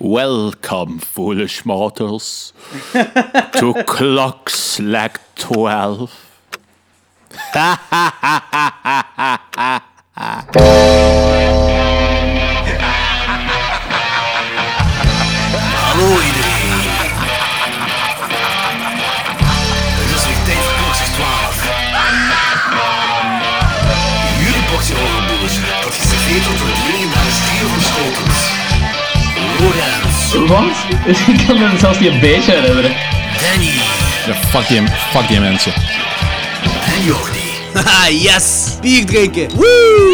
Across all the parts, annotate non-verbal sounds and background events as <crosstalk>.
Welcome, foolish mortals, to <laughs> clocks like twelve. <laughs> Wat? <laughs> Ik kan me zelfs niet een beetje herinneren. Danny Ja, fuck die, fuck die mensen. en Jordi. Haha, <laughs> yes! Bier drinken! Woo!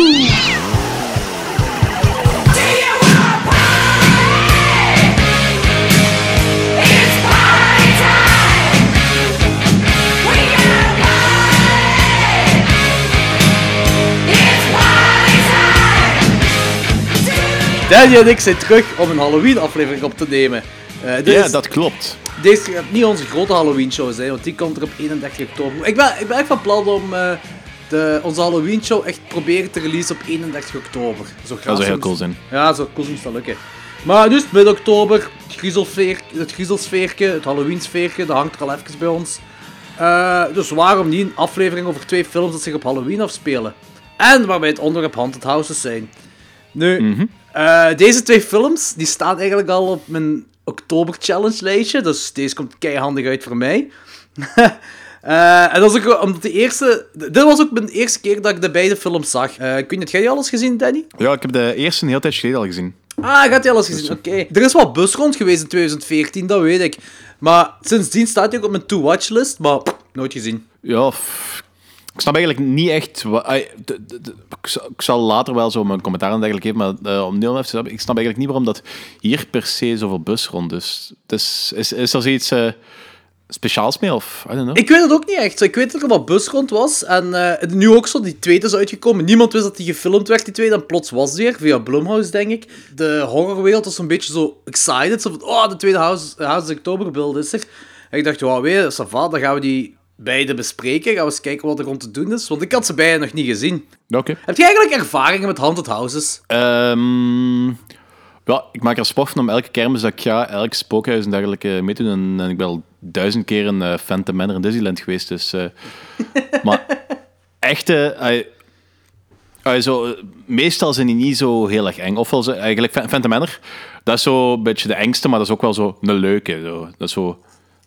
Danny en ik zijn terug om een Halloween-aflevering op te nemen. Eh, Ja, is- dat klopt. Deze gaat niet onze grote Halloween-show zijn, want die komt er op 31 oktober. Ik ben, ik ben echt van plan om eh, de, onze Halloween-show echt proberen te releasen op 31 oktober. Zo Dat zou heel cool zijn. Ja, zo cool moest dat lukken. Maar dus, midden oktober, het griezelsfeerke, het Halloween-sfeerke, dat hangt er al even bij ons. Eh, dus waarom niet een aflevering over twee films dat zich op Halloween afspelen? En waarbij het onderwerp Haunted Houses zijn. Nu, eh, deze twee films, die staan eigenlijk al op mijn oktober challenge lijstje. Dus deze komt keihandig uit voor mij. <laughs> Eh, en dat is ook omdat de eerste... Dit was ook mijn eerste keer dat ik de beide films zag. Eh ik weet niet, heb jij die alles gezien, Danny? Ja, ik heb de eerste een heel tijd geleden al gezien. Ah, gaat hij alles gezien? Oké. Er is wel bus rond geweest in 2014, dat weet ik. Maar sindsdien staat hij ook op mijn to-watch list, maar pff, nooit gezien. Ja, ik snap eigenlijk niet echt... ik, zal, later wel zo mijn commentaar eigenlijk geven, maar eh, om nu al even te snappen, ik snap eigenlijk niet waarom dat hier per se zoveel bus rond is. Is, is er zoiets eh, speciaals mee, of... I don't know. Ik weet het ook niet echt. Ik weet dat er wel bus rond was. En eh, nu ook zo, die tweede is uitgekomen. Niemand wist dat die gefilmd werd, die tweede. En plots was die er, via Blumhouse, denk ik. De horrorwereld was een beetje zo excited. Zo van, oh, de tweede House, House of Oktoberbeeld is er. En ik dacht, wauw, weet je, ça va, dan gaan we die beide bespreken. Gaan we eens kijken wat er rond te doen is. Want ik had ze beide nog niet gezien. Oké. Heb je eigenlijk ervaringen met Haunted Houses? Ehm, ja, ik maak er sport van om elke kermis dat ik ga, elk spookhuis en dergelijke mee te doen. En, ik ben al duizend keer in uh, Phantom Manor in Disneyland geweest. Dus, eh, <laughs> maar echte... ai, zo, eh, meestal zijn die niet zo heel erg eng. Ofwel, ze, eigenlijk Phan- Phantom Manor, dat is zo een beetje de engste, maar dat is ook wel zo een leuke. Zo. Dat is zo...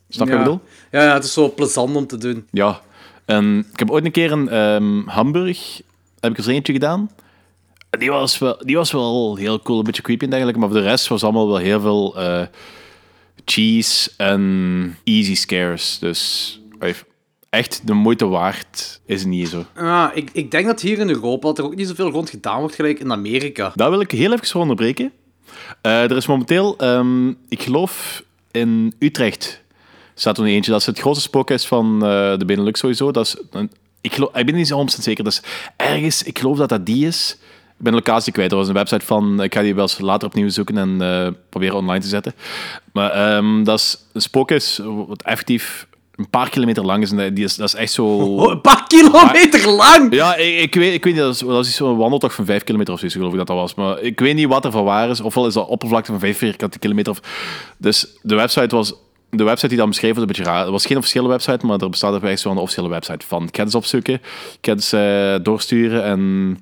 Snap je wat ik bedoel? Ja, ja, het is zo plezant om te doen. Ja. En ik heb ooit een keer in ehm, Hamburg heb ik er eentje gedaan. Die was, wel, die was wel heel cool, een beetje creepy en dergelijke. Maar voor de rest was allemaal wel heel veel eh, cheese en easy scares. Dus echt de moeite waard is niet zo. Ah, ik, ik denk dat hier in Europa dat er ook niet zoveel rond gedaan wordt gelijk in Amerika. Daar wil ik heel even voor onderbreken. Eh, er is momenteel, ehm, ik geloof in Utrecht, staat er een eentje. Dat is het grootste spookhuis van eh, de Benelux sowieso. Dat is een, ik, geloof, ik ben niet zo 100% zeker. Dus ergens, ik geloof dat dat die is. Ik ben de locatie kwijt. Er was een website van. Ik ga die wel eens later opnieuw zoeken en eh, proberen online te zetten. Maar ehm, dat is een spookhuis wat effectief een paar kilometer lang is. En die is, dat is echt zo. Oh, <laughs> een paar kilometer lang! Ja, ik, ik, weet, ik weet niet, dat is, dat is zo'n wandeltocht van 5 kilometer of zo, geloof ik dat dat was. Maar ik weet niet wat er van waar is. Ofwel is dat oppervlakte van 5 vierkante kilometer. Of, dus de website was... De website die dat beschreef was een beetje raar. Het was geen officiële website, maar er bestaat echt zo'n officiële website van. Ik ga het eens opzoeken, ik eens eh, doorsturen en...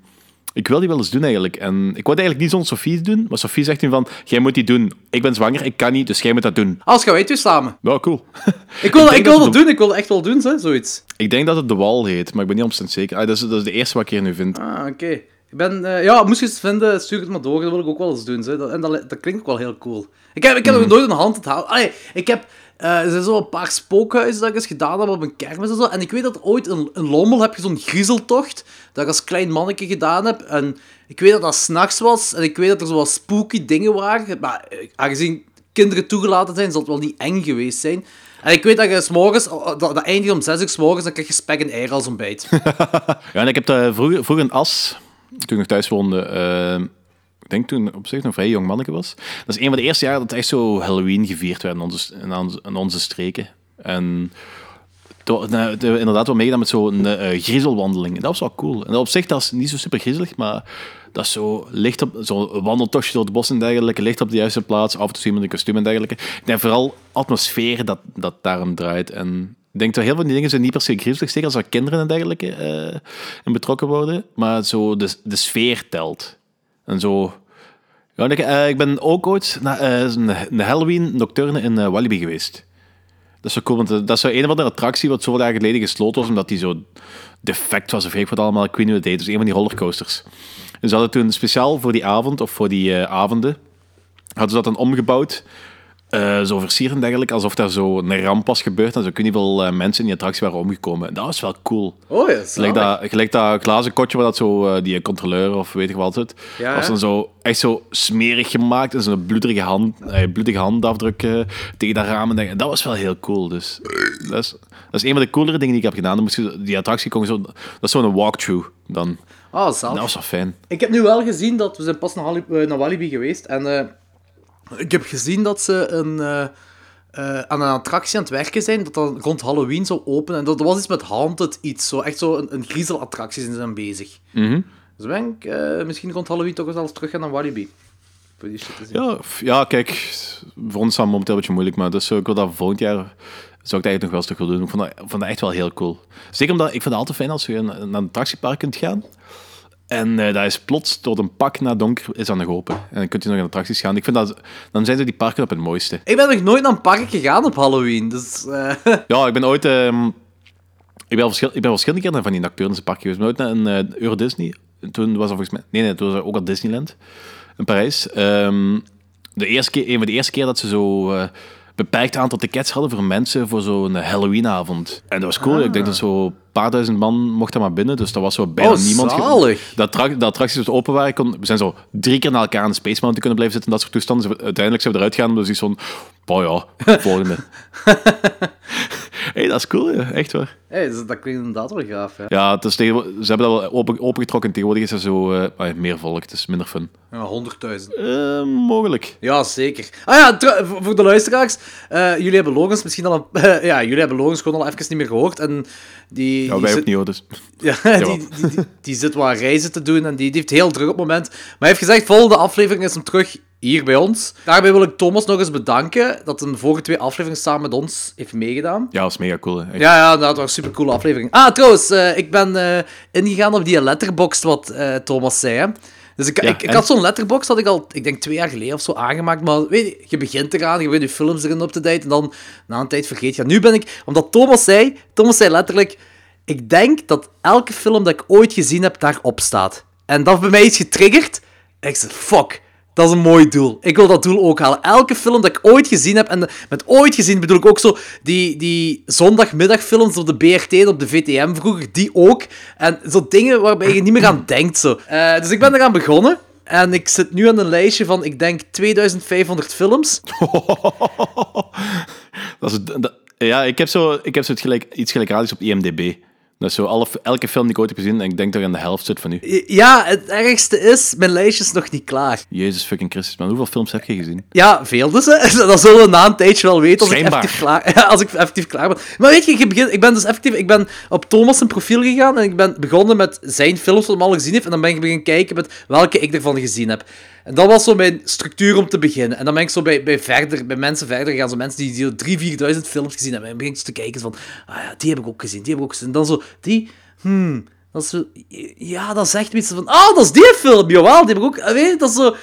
Ik wil die wel eens doen eigenlijk. En ik wou eigenlijk niet zonder Sofie doen, maar Sofie zegt nu van, jij moet die doen. Ik ben zwanger, ik kan niet, dus jij moet dat doen. Als gaan wij twee samen. Ja, cool. <laughs> Ik wil, Ik ik wil dat doen, ik wil echt wel doen, zo, zoiets. ik denk dat het de Wal heet, maar ik ben niet omstent zeker. Ah, dat, is, dat is de eerste wat ik hier nu vind. Ah, oké. Ik ben, eh, ja, moest je het vinden, stuur het maar door, dat wil ik ook wel eens doen. Zo. Dat, en dat, dat klinkt ook wel heel cool. Ik heb, ik heb nog nooit een hand het houden. Allee, ik heb, eh, er zijn zo een paar spookhuizen dat ik eens gedaan heb op een kermis en zo. En ik weet dat ooit in, in Lommel heb je zo'n griezeltocht, dat ik als klein manneke gedaan heb. En ik weet dat dat s'nachts was, en ik weet dat er zo wat spooky dingen waren. Maar eh, aangezien kinderen toegelaten zijn, zal het wel niet eng geweest zijn. En ik weet dat je s'morgens, oh, dat, dat eindigt om 6 uur 's morgens, dan krijg je spek en eieren als ontbijt. <laughs> Ja, en ik heb dat vroeger, vroeger in As, toen ik nog thuis woonde, eh, ik denk toen op zich nog vrij jong manneke was. Dat is een van de eerste jaren dat echt zo Halloween gevierd werd in onze, in onze, streken. En to- nou, de- inderdaad wel meegedaan met zo'n eh griezelwandeling. Dat was wel cool. En op zich, dat is niet zo super griezelig, maar dat is zo licht op, zo'n wandeltochtje door het bos en dergelijke, licht op de juiste plaats, af en toe iemand in kostuum en dergelijke. Denk vooral atmosfeer dat, dat daarom draait. En ik denk dat heel veel van die dingen zijn niet per se griezelig, zeker als er kinderen en dergelijke eh, in betrokken worden, maar zo de, de sfeer telt. En zo... Ja, eh, ik ben ook ooit naar eh, een, een Halloween nocturne in Walibi geweest. Dat is zo cool, want dat is zo een of andere attractie wat zoveel dagen geleden gesloten was, omdat die zo defect was of weet wat allemaal. Ik weet niet hoe. Dus een van die rollercoasters. En ze hadden toen speciaal voor die avond, of voor die avonden, hadden ze dat dan omgebouwd. Eh, zo versierd en dergelijke, alsof daar zo een ramp was gebeurd en zo kun je veel eh, mensen in die attractie waren omgekomen. En dat was wel cool. Oh ja, Gelijk dat, gelijk dat glazen kotje waar dat zo, eh, die controleur of weet ik wat zit, Ja, was dan zo echt zo smerig gemaakt en zo'n bloedige, hand, eh, bloedige handafdruk eh, tegen dat raam. En denk- dat was wel heel cool. Dus dat is, dat is een van de coolere dingen die ik heb gedaan. Dan moest je, die attractie kon zo, dat is zo'n walkthrough dan. Oh, zalig. Dat was wel fijn. Ik heb nu wel gezien dat we zijn pas naar, eh, Walibi geweest en eh, ik heb gezien dat ze een, eh, eh, aan een attractie aan het werken zijn dat dan rond Halloween zou openen. En dat was iets met Haunted iets, zo echt zo een, een griezelattractie zijn ze aan bezig. Mhm. Dus ben ik eh, misschien rond Halloween toch eens alles terug gaan naar Walibi. Voor die shit te zien. Ja, ja, kijk, voor ons is dat momenteel een beetje moeilijk, maar dus, ik wil dat volgend jaar zou ik dat eigenlijk nog wel eens terug willen doen. Ik vond dat, vond dat echt wel heel cool. Zeker omdat ik vind het altijd fijn als je naar een attractiepark kunt gaan. En eh dat is plots tot een pak na donker is aan de open. En dan kunt je nog in attracties gaan. Ik vind dat, dan zijn ze die parken op het mooiste. Ik ben nog nooit naar een park gegaan op Halloween, dus... eh, <laughs> Ja, ik ben ooit... ehm, ik, ben verschil, ik ben verschillende keer naar van die nocturne parken geweest. Ik ben ooit naar een eh, Euro Disney. En Toen was er volgens mij... Nee, nee, toen was er ook al Disneyland. In Parijs. Ehm, de eerste keer, een van de eerste keer dat ze zo... beperkt aantal tickets hadden voor mensen voor zo'n Halloweenavond. En dat was cool. Ik denk dat zo'n paar duizend man mocht er maar binnen. Dus dat was zo bijna Oh, niemand. zalig. Attrac- de attracties dus open waren. kon- we zijn zo drie keer naar elkaar aan de Space Mountain kunnen blijven zitten. Dat soort toestanden. Dus uiteindelijk zijn we eruit gegaan. Dus ik zo'n... Oh ja, volgende. <laughs> hey, dat is cool, ja. echt waar. Hey, dus dat klinkt inderdaad wel gaaf, ja. Ja, het is tegenwo- ze hebben dat wel open, opengetrokken. Tegenwoordig is er zo eh, ah, meer volk. Het is minder fun. Ja, 100.000. Eh, mogelijk. Ja, zeker. Ah ja, voor de luisteraars. eh, jullie hebben Logans misschien al een, <laughs> ja, jullie hebben Logans gewoon al even niet meer gehoord. En die, Ja, die wij zit- opnieuw, dus. <laughs> Ja, die, die, die, die zit wat reizen te doen en die, die heeft heel druk op het moment. Maar hij heeft gezegd, volgende aflevering is hem terug hier bij ons. Daarbij wil ik Thomas nog eens bedanken dat hij de vorige twee afleveringen samen met ons heeft meegedaan. Ja, dat is mega cool. Hè. Ja, ja, dat was een supercoole aflevering. Ah, trouwens, eh, ik ben eh, ingegaan op die letterbox wat eh, Thomas zei. Hè. Dus ik, Ja, ik, had zo'n letterbox, dat ik al, ik denk twee jaar geleden of zo aangemaakt. Maar weet je, je begint eraan, je begint je films erin op te date en dan na een tijd vergeet je. Nu ben ik, omdat Thomas zei, Thomas zei letterlijk, ik denk dat elke film dat ik ooit gezien heb, daarop staat. En dat heeft bij mij iets getriggerd. En ik zei, fuck, dat is een mooi doel. Ik wil dat doel ook halen. Elke film dat ik ooit gezien heb, en met ooit gezien bedoel ik ook zo die, die zondagmiddagfilms op de BRT en op de VTM vroeger, die ook. En zo dingen waarbij je niet meer aan denkt. Zo. Eh, dus ik ben eraan begonnen. En ik zit nu aan een lijstje van, ik denk, 2500 films. <laughs> Dat is, ja, ik heb, zo, ik heb zo het gelijk, iets gelijkaardigs op IMDb. Dat is zo alle, elke film die ik ooit heb gezien, en ik denk dat ik aan de helft zit van nu. Ja, het ergste is, mijn lijstje is nog niet klaar. Jezus fucking Christus, man. Hoeveel films heb je gezien? Ja, veel dus. <laughs> Hè. Dat zullen we na een tijdje wel weten als ik, effectief klaar, <laughs> ja, als ik effectief klaar ben. Maar weet je, je begint, ik ben dus effectief... Ik ben op Thomas' zijn profiel gegaan en ik ben begonnen met zijn films wat hij al gezien heeft. En dan ben ik beginnen kijken met welke ik ervan gezien heb. En dat was zo mijn structuur om te beginnen. En dan ben ik zo bij, bij, verder, bij mensen verder gegaan. Zo mensen die, die 3.000, 4.000 films gezien hebben. En begin ik te kijken van... Ah ja, die heb ik ook gezien, die heb ik ook gezien. En dan zo... Die... Hmm... Dat is ja, dat zegt iets van... Ah, dat is die film, jawel, die heb ik ook... Weet je, dat is zo...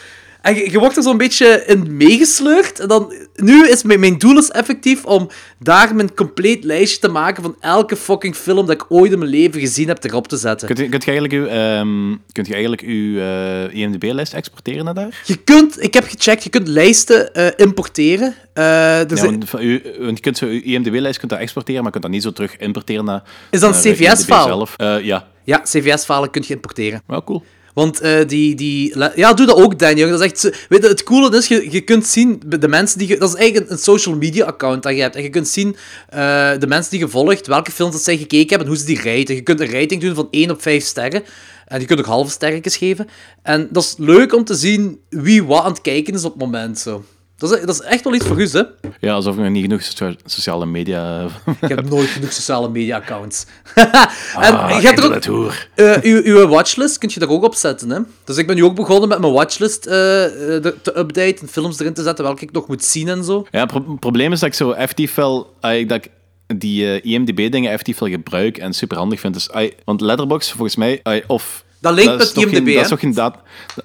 En je, je wordt er zo'n beetje in meegesleurd. En dan, nu is mijn, mijn doel is effectief om daar mijn compleet lijstje te maken van elke fucking film dat ik ooit in mijn leven gezien heb erop te zetten. Kunt je, kunt je eigenlijk uw, ehm, kunt je eigenlijk uw eh, IMDb-lijst exporteren naar daar? Je kunt, ik heb gecheckt, je kunt lijsten eh, importeren. Eh, er Ja, want van u, want je kunt zo uw IMDb-lijst kunt dat exporteren, maar je kunt dat niet zo terug importeren naar Is dat een CVS-file? Ja, ja, CVS-falen kun je importeren. wel cool. Want eh, die, die... Ja, doe dat ook, Daniel. Dat is echt... Weet je, het coole is, je, je kunt zien... De mensen die je, dat is eigenlijk een social media account dat je hebt. En je kunt zien eh, de mensen die je volgt, welke films dat zij gekeken hebben en hoe ze die raten. Je kunt een rating doen van 1 op 5 sterren. En je kunt ook halve sterretjes geven. En dat is leuk om te zien wie wat aan het kijken is op het moment. Zo. Dat is, dat is echt wel iets voor u, hè? Ja, alsof ik nog niet genoeg socia- sociale media... Ik heb <laughs> nooit genoeg sociale media-accounts. en Ah, je hebt er ook... Eh, uw, uw watchlist kun je daar ook op zetten. Hè? Dus ik ben nu ook begonnen met mijn watchlist de- te updaten, films erin te zetten welke ik nog moet zien en zo. Ja, het pro- probleem is dat ik zo effectief wel... ah, dat ik die IMDb-dingen effectief wel gebruik en super handig vind. Dus, ah, want Letterboxd, volgens mij... ah, of... Dat linkt met IMDb, geen- dat, is toch geen dat,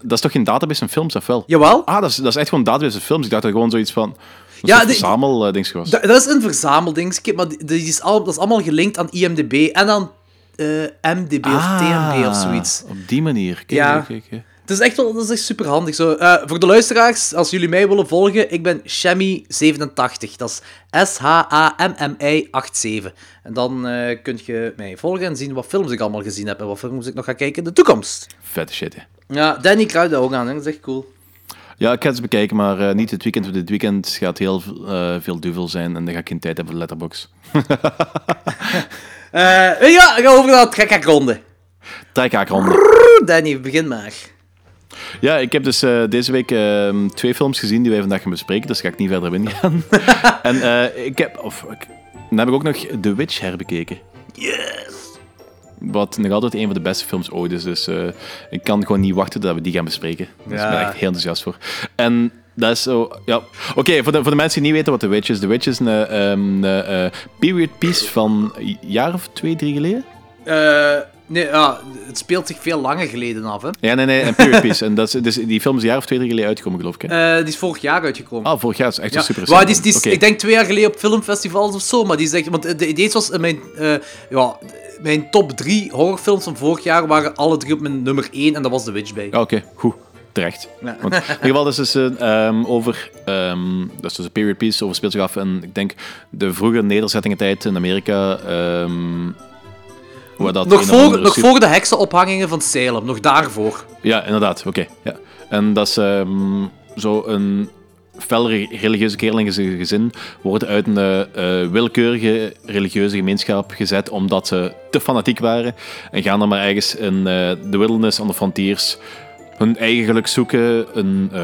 dat is toch geen database van films, of wel? Jawel. Ah, dat is, dat is echt gewoon een database van films. Ik dacht dat het gewoon zoiets van... Ja, een die- verzamel eh, was. Dat, dat is een verzameldingetje, maar die, die is al, dat is allemaal gelinkt aan IMDb en aan eh, MDB of TMB of zoiets. Ah, Op die manier. Ja. Het is echt wel dat is echt super handig. Zo. Eh, voor de luisteraars, als jullie mij willen volgen, ik ben Shami87. Dat is S-H-A-M-M-I 87. En dan eh kun je mij volgen en zien wat films ik allemaal gezien heb en wat films ik nog ga kijken in de toekomst. Vette shit, hè. Ja, Danny kruidt ook aan, hè. dat is echt cool. Ja, ik ga het eens bekijken, maar eh, niet dit weekend. Want dit weekend gaat heel veel duvel zijn en dan ga ik geen tijd hebben voor Letterboxd. <laughs> Ja, we gaan over naar de trekkerronde. Trekhaakronde. Danny, begin maar. Ja, ik heb dus eh, deze week ehm, twee films gezien die wij vandaag gaan bespreken, dus ga ik niet verder op ingaan. <laughs> en eh, ik heb, of, ik, dan heb ik ook nog The Witch herbekeken. Yes! Wat nog altijd een van de beste films ooit is, dus eh, ik kan gewoon niet wachten dat we die gaan bespreken. Dus ik ben Ja. echt heel enthousiast voor. En dat is zo, ja. Oké, voor, de, voor de mensen die niet weten wat The Witch is. The Witch is een eh, ehm, eh, eh, period piece van een jaar of twee, drie geleden. Eh, nee, ja, het speelt zich veel langer geleden af, hè. Ja, nee, nee, period piece. En dat is, dus die film is een jaar of twee, drie geleden uitgekomen, geloof ik. Hè? Eh, die is vorig jaar uitgekomen. Ah, vorig jaar is echt Ja, een super maar die is, die is. Ik denk twee jaar geleden op filmfestivals of zo, maar die zegt, want de idee was in mijn, eh, ja, mijn top drie horrorfilms van vorig jaar waren alle drie op mijn nummer één en dat was The Witch bij. Ja, Oké, goed. Terecht. Ja. Want in ieder geval, dat is dus eh, ehm, over... ehm, dat is dus een period piece, over speelt zich af in, ik denk, de vroege nederzettingentijd in Amerika. ehm waar dat nog voor, nog voor de heksenophangingen van Salem, nog daarvoor. Ja, inderdaad. Oké. ja. En dat is ehm, zo een fel re- religieuze kerel in zijn gezin wordt uit een eh, willekeurige religieuze gemeenschap gezet omdat ze te fanatiek waren en gaan dan maar ergens in eh, de wilderness aan de frontiers hun eigen geluk zoeken, een, eh,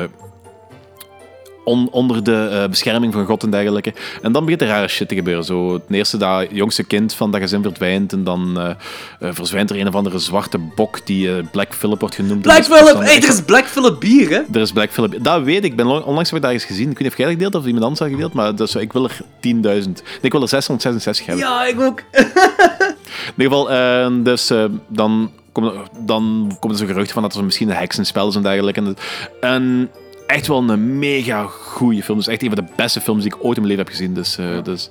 on- onder de eh, bescherming van God en dergelijke. En dan begint er rare shit te gebeuren. Zo, het eerste dat jongste kind van dat gezin verdwijnt en dan eh, verdwijnt er een of andere zwarte bok die Black Phillip wordt genoemd. Black Dat hey, echt- er is Black Phillip bier, hè? er is Black Phillip. Dat weet ik. Ik ben onlangs heb ik daar eens gezien. Ik weet niet of jij dat gedeeld of iemand anders dat gedeeld, maar dat is, ik wil er 10.000. Nee, ik wil er 666 hebben. Ja, ik ook. <laughs> In ieder geval, eh, dus dan dan komt er zo'n gerucht van dat er misschien een heksenspel is en dergelijke. En, en echt wel een mega goede film. Dus echt een van de beste films die ik ooit in mijn leven heb gezien. Dus, eh, dus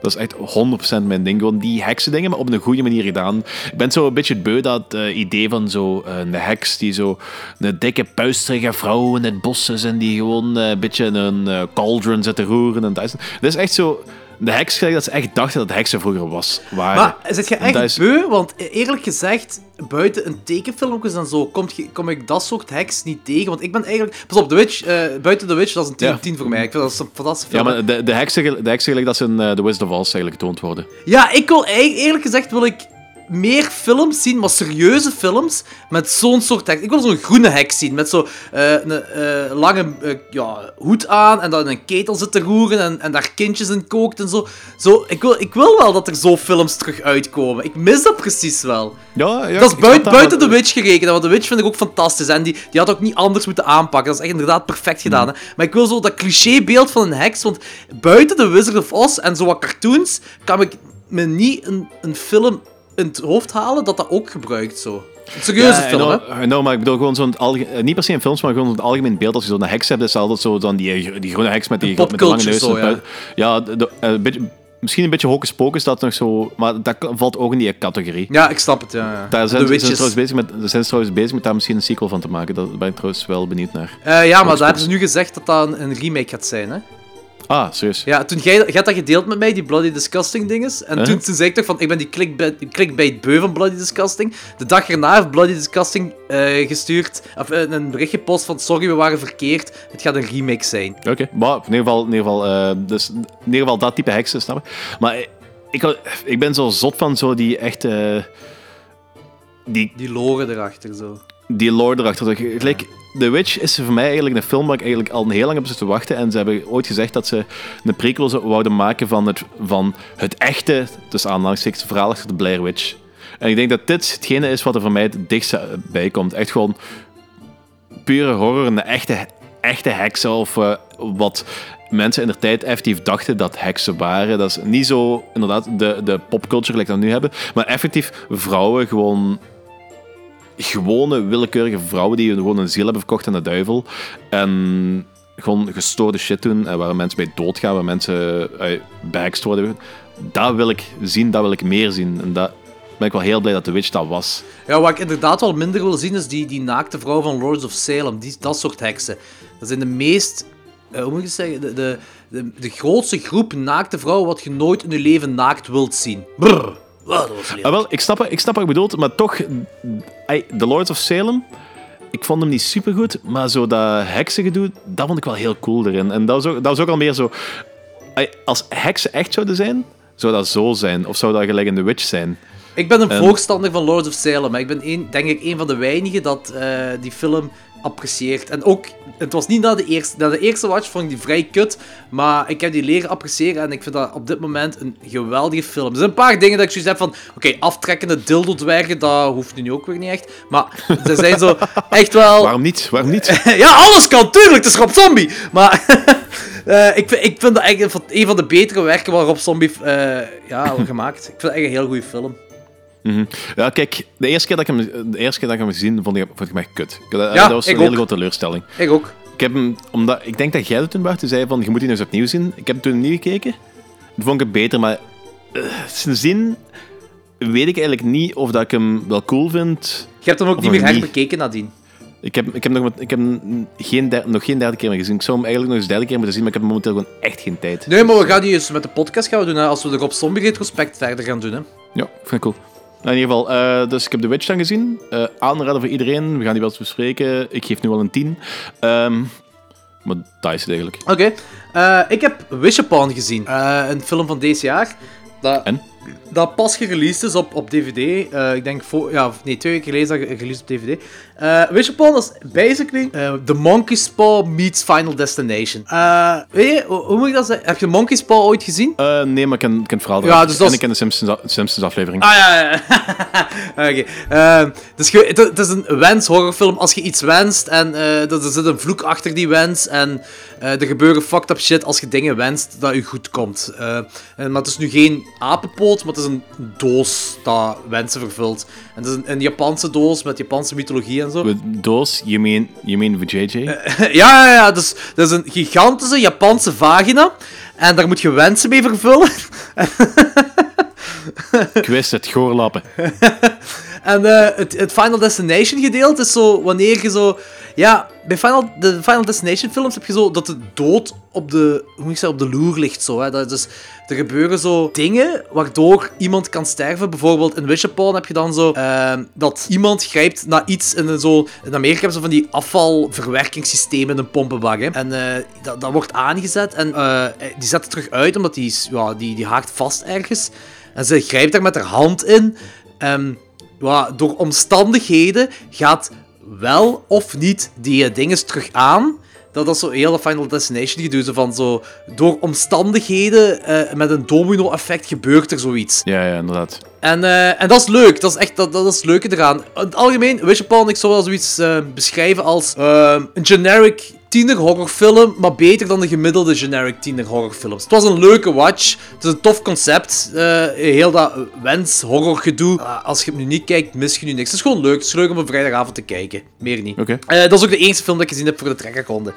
dat is echt 100% mijn ding. Gewoon die heksen dingen, maar op een goede manier gedaan. Ik ben zo een beetje beu dat eh, idee van zo eh, een heks die zo een dikke puisterige vrouw in het bos is en die gewoon een beetje in een cauldron zit te roeren. En dat, is, dat is echt zo... De heks, gelijk dat ze echt dachten dat heksen vroeger was, waren. Maar zit je echt is- beu? Want eerlijk gezegd, buiten een tekenfilmpjes en zo, kom, je- kom ik dat soort heks niet tegen. Want ik ben eigenlijk... Pas op, The Witch, eh, buiten The Witch, dat is een 10 Ja. op 10 voor mij. Ik vind dat een fantastische Ja, film. maar de, de heksen, de heksen gelijk dat ze in eh, The Wizard of Oz eigenlijk getoond worden. Ja, ik wil eigenlijk- eerlijk gezegd wil ik meer films zien, maar serieuze films, met zo'n soort heks. Ik wil zo'n groene heks zien, met zo'n eh, een eh, lange eh, ja, hoed aan en dan in een ketel zit te roeren en, en daar kindjes in kookt en zo. zo ik, wil, ik wil wel dat er zo films terug uitkomen. Ik mis dat precies wel. Ja, ja dat is buiten, The Witch gerekend, want The Witch vind ik ook fantastisch. En die, die had ook niet anders moeten aanpakken. Dat is echt inderdaad perfect gedaan. Hè? Maar ik wil zo dat clichébeeld van een heks, want buiten The Wizard of Oz en zo wat cartoons, kan ik me niet een, een film in het hoofd halen dat dat ook gebruikt zo. Een serieuze Ja, film, hè? know, know, maar ik bedoel gewoon zo'n eh, niet per se in films, maar gewoon zo'n algemeen beeld. Als je zo'n heks hebt, is het altijd zo dan die, die groene heks met die, met die lange neus. zo, ja, de- de- eh, een beetje, misschien een beetje hocus pocus dat nog zo, maar dat valt ook in die categorie. Ja, ik snap het, ja. ja. Daar zijn, ze- zijn Witches. ze trouwens bezig met, zijn ze trouwens bezig met daar misschien een sequel van te maken. Daar ben ik trouwens wel benieuwd naar. Eh, ja, maar daar hebben ze nu gezegd dat dat een remake gaat zijn, hè? Ah, serieus? Ja, toen jij, jij had dat gedeeld met mij, die Bloody Disgusting dinges. En Huh? toen, toen zei ik toch van, ik ben die clickbait, clickbait beu van Bloody Disgusting. De dag erna heeft Bloody Disgusting eh, gestuurd, of eh, een bericht gepost van, sorry, we waren verkeerd. Het gaat een remake zijn. Oké, maar in ieder geval, in ieder geval, eh, dus, in ieder geval dat type heksen, snap je? Maar ik, ik, ben zo zot van zo die echt... eh, die, Die loren erachter, zo. Die lore erachter. Gelijk, The Witch is voor mij eigenlijk een film waar ik eigenlijk al heel lang op zit te wachten. En ze hebben ooit gezegd dat ze een prequel zou- wouden maken van het, van het echte, tussen aanhalingstekens, verhaal achter de Blair Witch. En ik denk dat dit hetgene is wat er voor mij het dichtst bij komt. Echt gewoon pure horror, een echte, echte heksen of eh, wat mensen in de tijd effectief dachten dat heksen waren. Dat is niet zo inderdaad de, de popculture like dat we nu hebben, maar effectief vrouwen gewoon gewone willekeurige vrouwen die gewoon een ziel hebben verkocht aan de duivel en gewoon gestoorde shit doen en waar mensen bij doodgaan, waar mensen uh, backst worden. Dat wil ik zien, dat wil ik meer zien. En dat ben ik wel heel blij dat The Witch dat was. Ja, wat ik inderdaad wel minder wil zien, is die, die naakte vrouw van Lords of Salem. Die, dat soort heksen. Dat zijn de meest... eh, hoe moet het zeggen? De, de, de, de grootste groep naakte vrouwen wat je nooit in je leven naakt wilt zien. Wow. Ah, wel, ik snap, ik snap wat je bedoelt, maar toch, The Lords of Salem, ik vond hem niet supergoed, maar zo dat heksengedoe, dat vond ik wel heel cool erin. En dat was ook, dat was ook al meer zo... als heksen echt zouden zijn, zou dat zo zijn. Of zou dat gelijk in The Witch zijn. Ik ben een En- voorstander van Lords of Salem. maar Ik ben een, denk ik een van de weinigen dat eh, die film apprecieert. En ook, het was niet na de eerste. Na de eerste watch vond ik die vrij kut. Maar ik heb die leren appreciëren. En ik vind dat op dit moment een geweldige film. Er zijn een paar dingen dat ik zoiets heb van. Oké, aftrekkende dildo-dwergen, dat hoeft nu ook weer niet echt. Maar ze zijn zo <laughs> echt wel. Waarom niet? Waarom niet? <laughs> Ja, alles kan, tuurlijk, het is Rob Zombie. Maar <laughs> eh, ik, vind, ik vind dat echt een van de betere werken waar Rob Zombie eh, ja, gemaakt. Ik vind het echt een heel goede film. Ja, kijk, de eerste keer dat ik hem, de eerste keer dat ik hem gezien vond ik, vond ik hem echt kut. Dat, Ja, dat was een hele grote teleurstelling. Ik ook. Ik heb hem, omdat, ik denk dat jij het toen Bart, toen zei van, je moet die eens opnieuw zien. Ik heb hem toen niet gekeken. Toen vond ik het beter, maar eh, zijn zin weet ik eigenlijk niet of dat ik hem wel cool vind. Je hebt hem ook niet meer nog niet. herbekeken nadien. Ik heb, ik heb, nog, met- ik heb geen der- nog geen derde keer meer gezien. Ik zou hem eigenlijk nog eens derde keer moeten zien, maar ik heb momenteel gewoon echt geen tijd. Nee, maar we gaan die eens met de podcast gaan we doen, hè, als we de Rob Zombie retrospect verder gaan doen. Hè. Ja, vind ik cool. Nou, in ieder geval, eh, dus ik heb The Witch dan gezien. Eh aanraden voor iedereen. We gaan die wel eens bespreken. Ik geef nu wel een 10. Ehm, maar dat is het eigenlijk. Oké. Eh, ik heb Wish Upon gezien. Een film van deze jaar. Dat, En? dat pas gereleased is op, op DVD. Ik denk, voor, ja, nee, twee weken geleden is dat ge- gereleased op DVD. Eh Wish Upon is basically eh, The Monkey's Paw meets Final Destination. Eh, weet je, hoe, hoe moet ik dat zeggen? Heb je Monkey's Paw ooit gezien? Eh, nee, maar ik ken, ik ken het verhaal Ja, dus dat En ik ken de Simpsons, Simpsons aflevering. Ah ja, ja. <laughs> Oké. Dus je- het, het is een wens-horrorfilm. Als je iets wenst en eh, er er zit een vloek achter die wens. En eh, er gebeuren fucked up shit als je dingen wenst dat je goed komt. Eh, en, maar het is nu geen apenpoot, maar het is een doos dat wensen vervult. En het is een, een Japanse doos met Japanse mythologie en zo. With Doos, you mean, you mean with JJ? <laughs> ja, ja, ja. Dus dat is een gigantische Japanse vagina. En daar moet je wensen mee vervullen. <laughs> ik wist het, goorlappen. <laughs> En eh, het, het Final Destination gedeelte is zo wanneer je zo. Ja, bij Final, de Final Destination films heb je zo dat de dood op de, hoe moet ik zeggen, op de loer ligt. Zo, hè. Dat dus, er gebeuren zo dingen waardoor iemand kan sterven. Bijvoorbeeld in Wish Upon heb je dan zo eh, dat iemand grijpt naar iets in, een zo, in Amerika hebben ze van die afvalverwerkingssystemen in een pompenbak. Hè. En eh, dat, dat wordt aangezet en eh, die zet het terug uit omdat die, ja, die, die haakt vast ergens. En ze grijpt daar met haar hand in. Ehm, ja, door omstandigheden gaat wel of niet die eh, dinges terug aan. Dat is zo heel de Final Destination gedoe. Zo van zo, door omstandigheden eh, met een domino-effect gebeurt er zoiets. Ja, ja, inderdaad. En, eh, en dat is leuk. Dat is echt dat, dat is het leuke eraan. In het algemeen, Wish Upon, ik zou wel zoiets eh, beschrijven als een generic tiener horrorfilm, maar beter dan de gemiddelde generic tiener horrorfilms. Het was een leuke watch. Het is een tof concept. Eh, heel dat wens horror gedoe. Ah, als je het nu niet kijkt, mis je nu niks. Het is gewoon leuk. Het is leuk om een vrijdagavond te kijken. Meer niet. Oké. Eh, dat is ook de eerste film dat ik gezien heb voor de trekkerronde.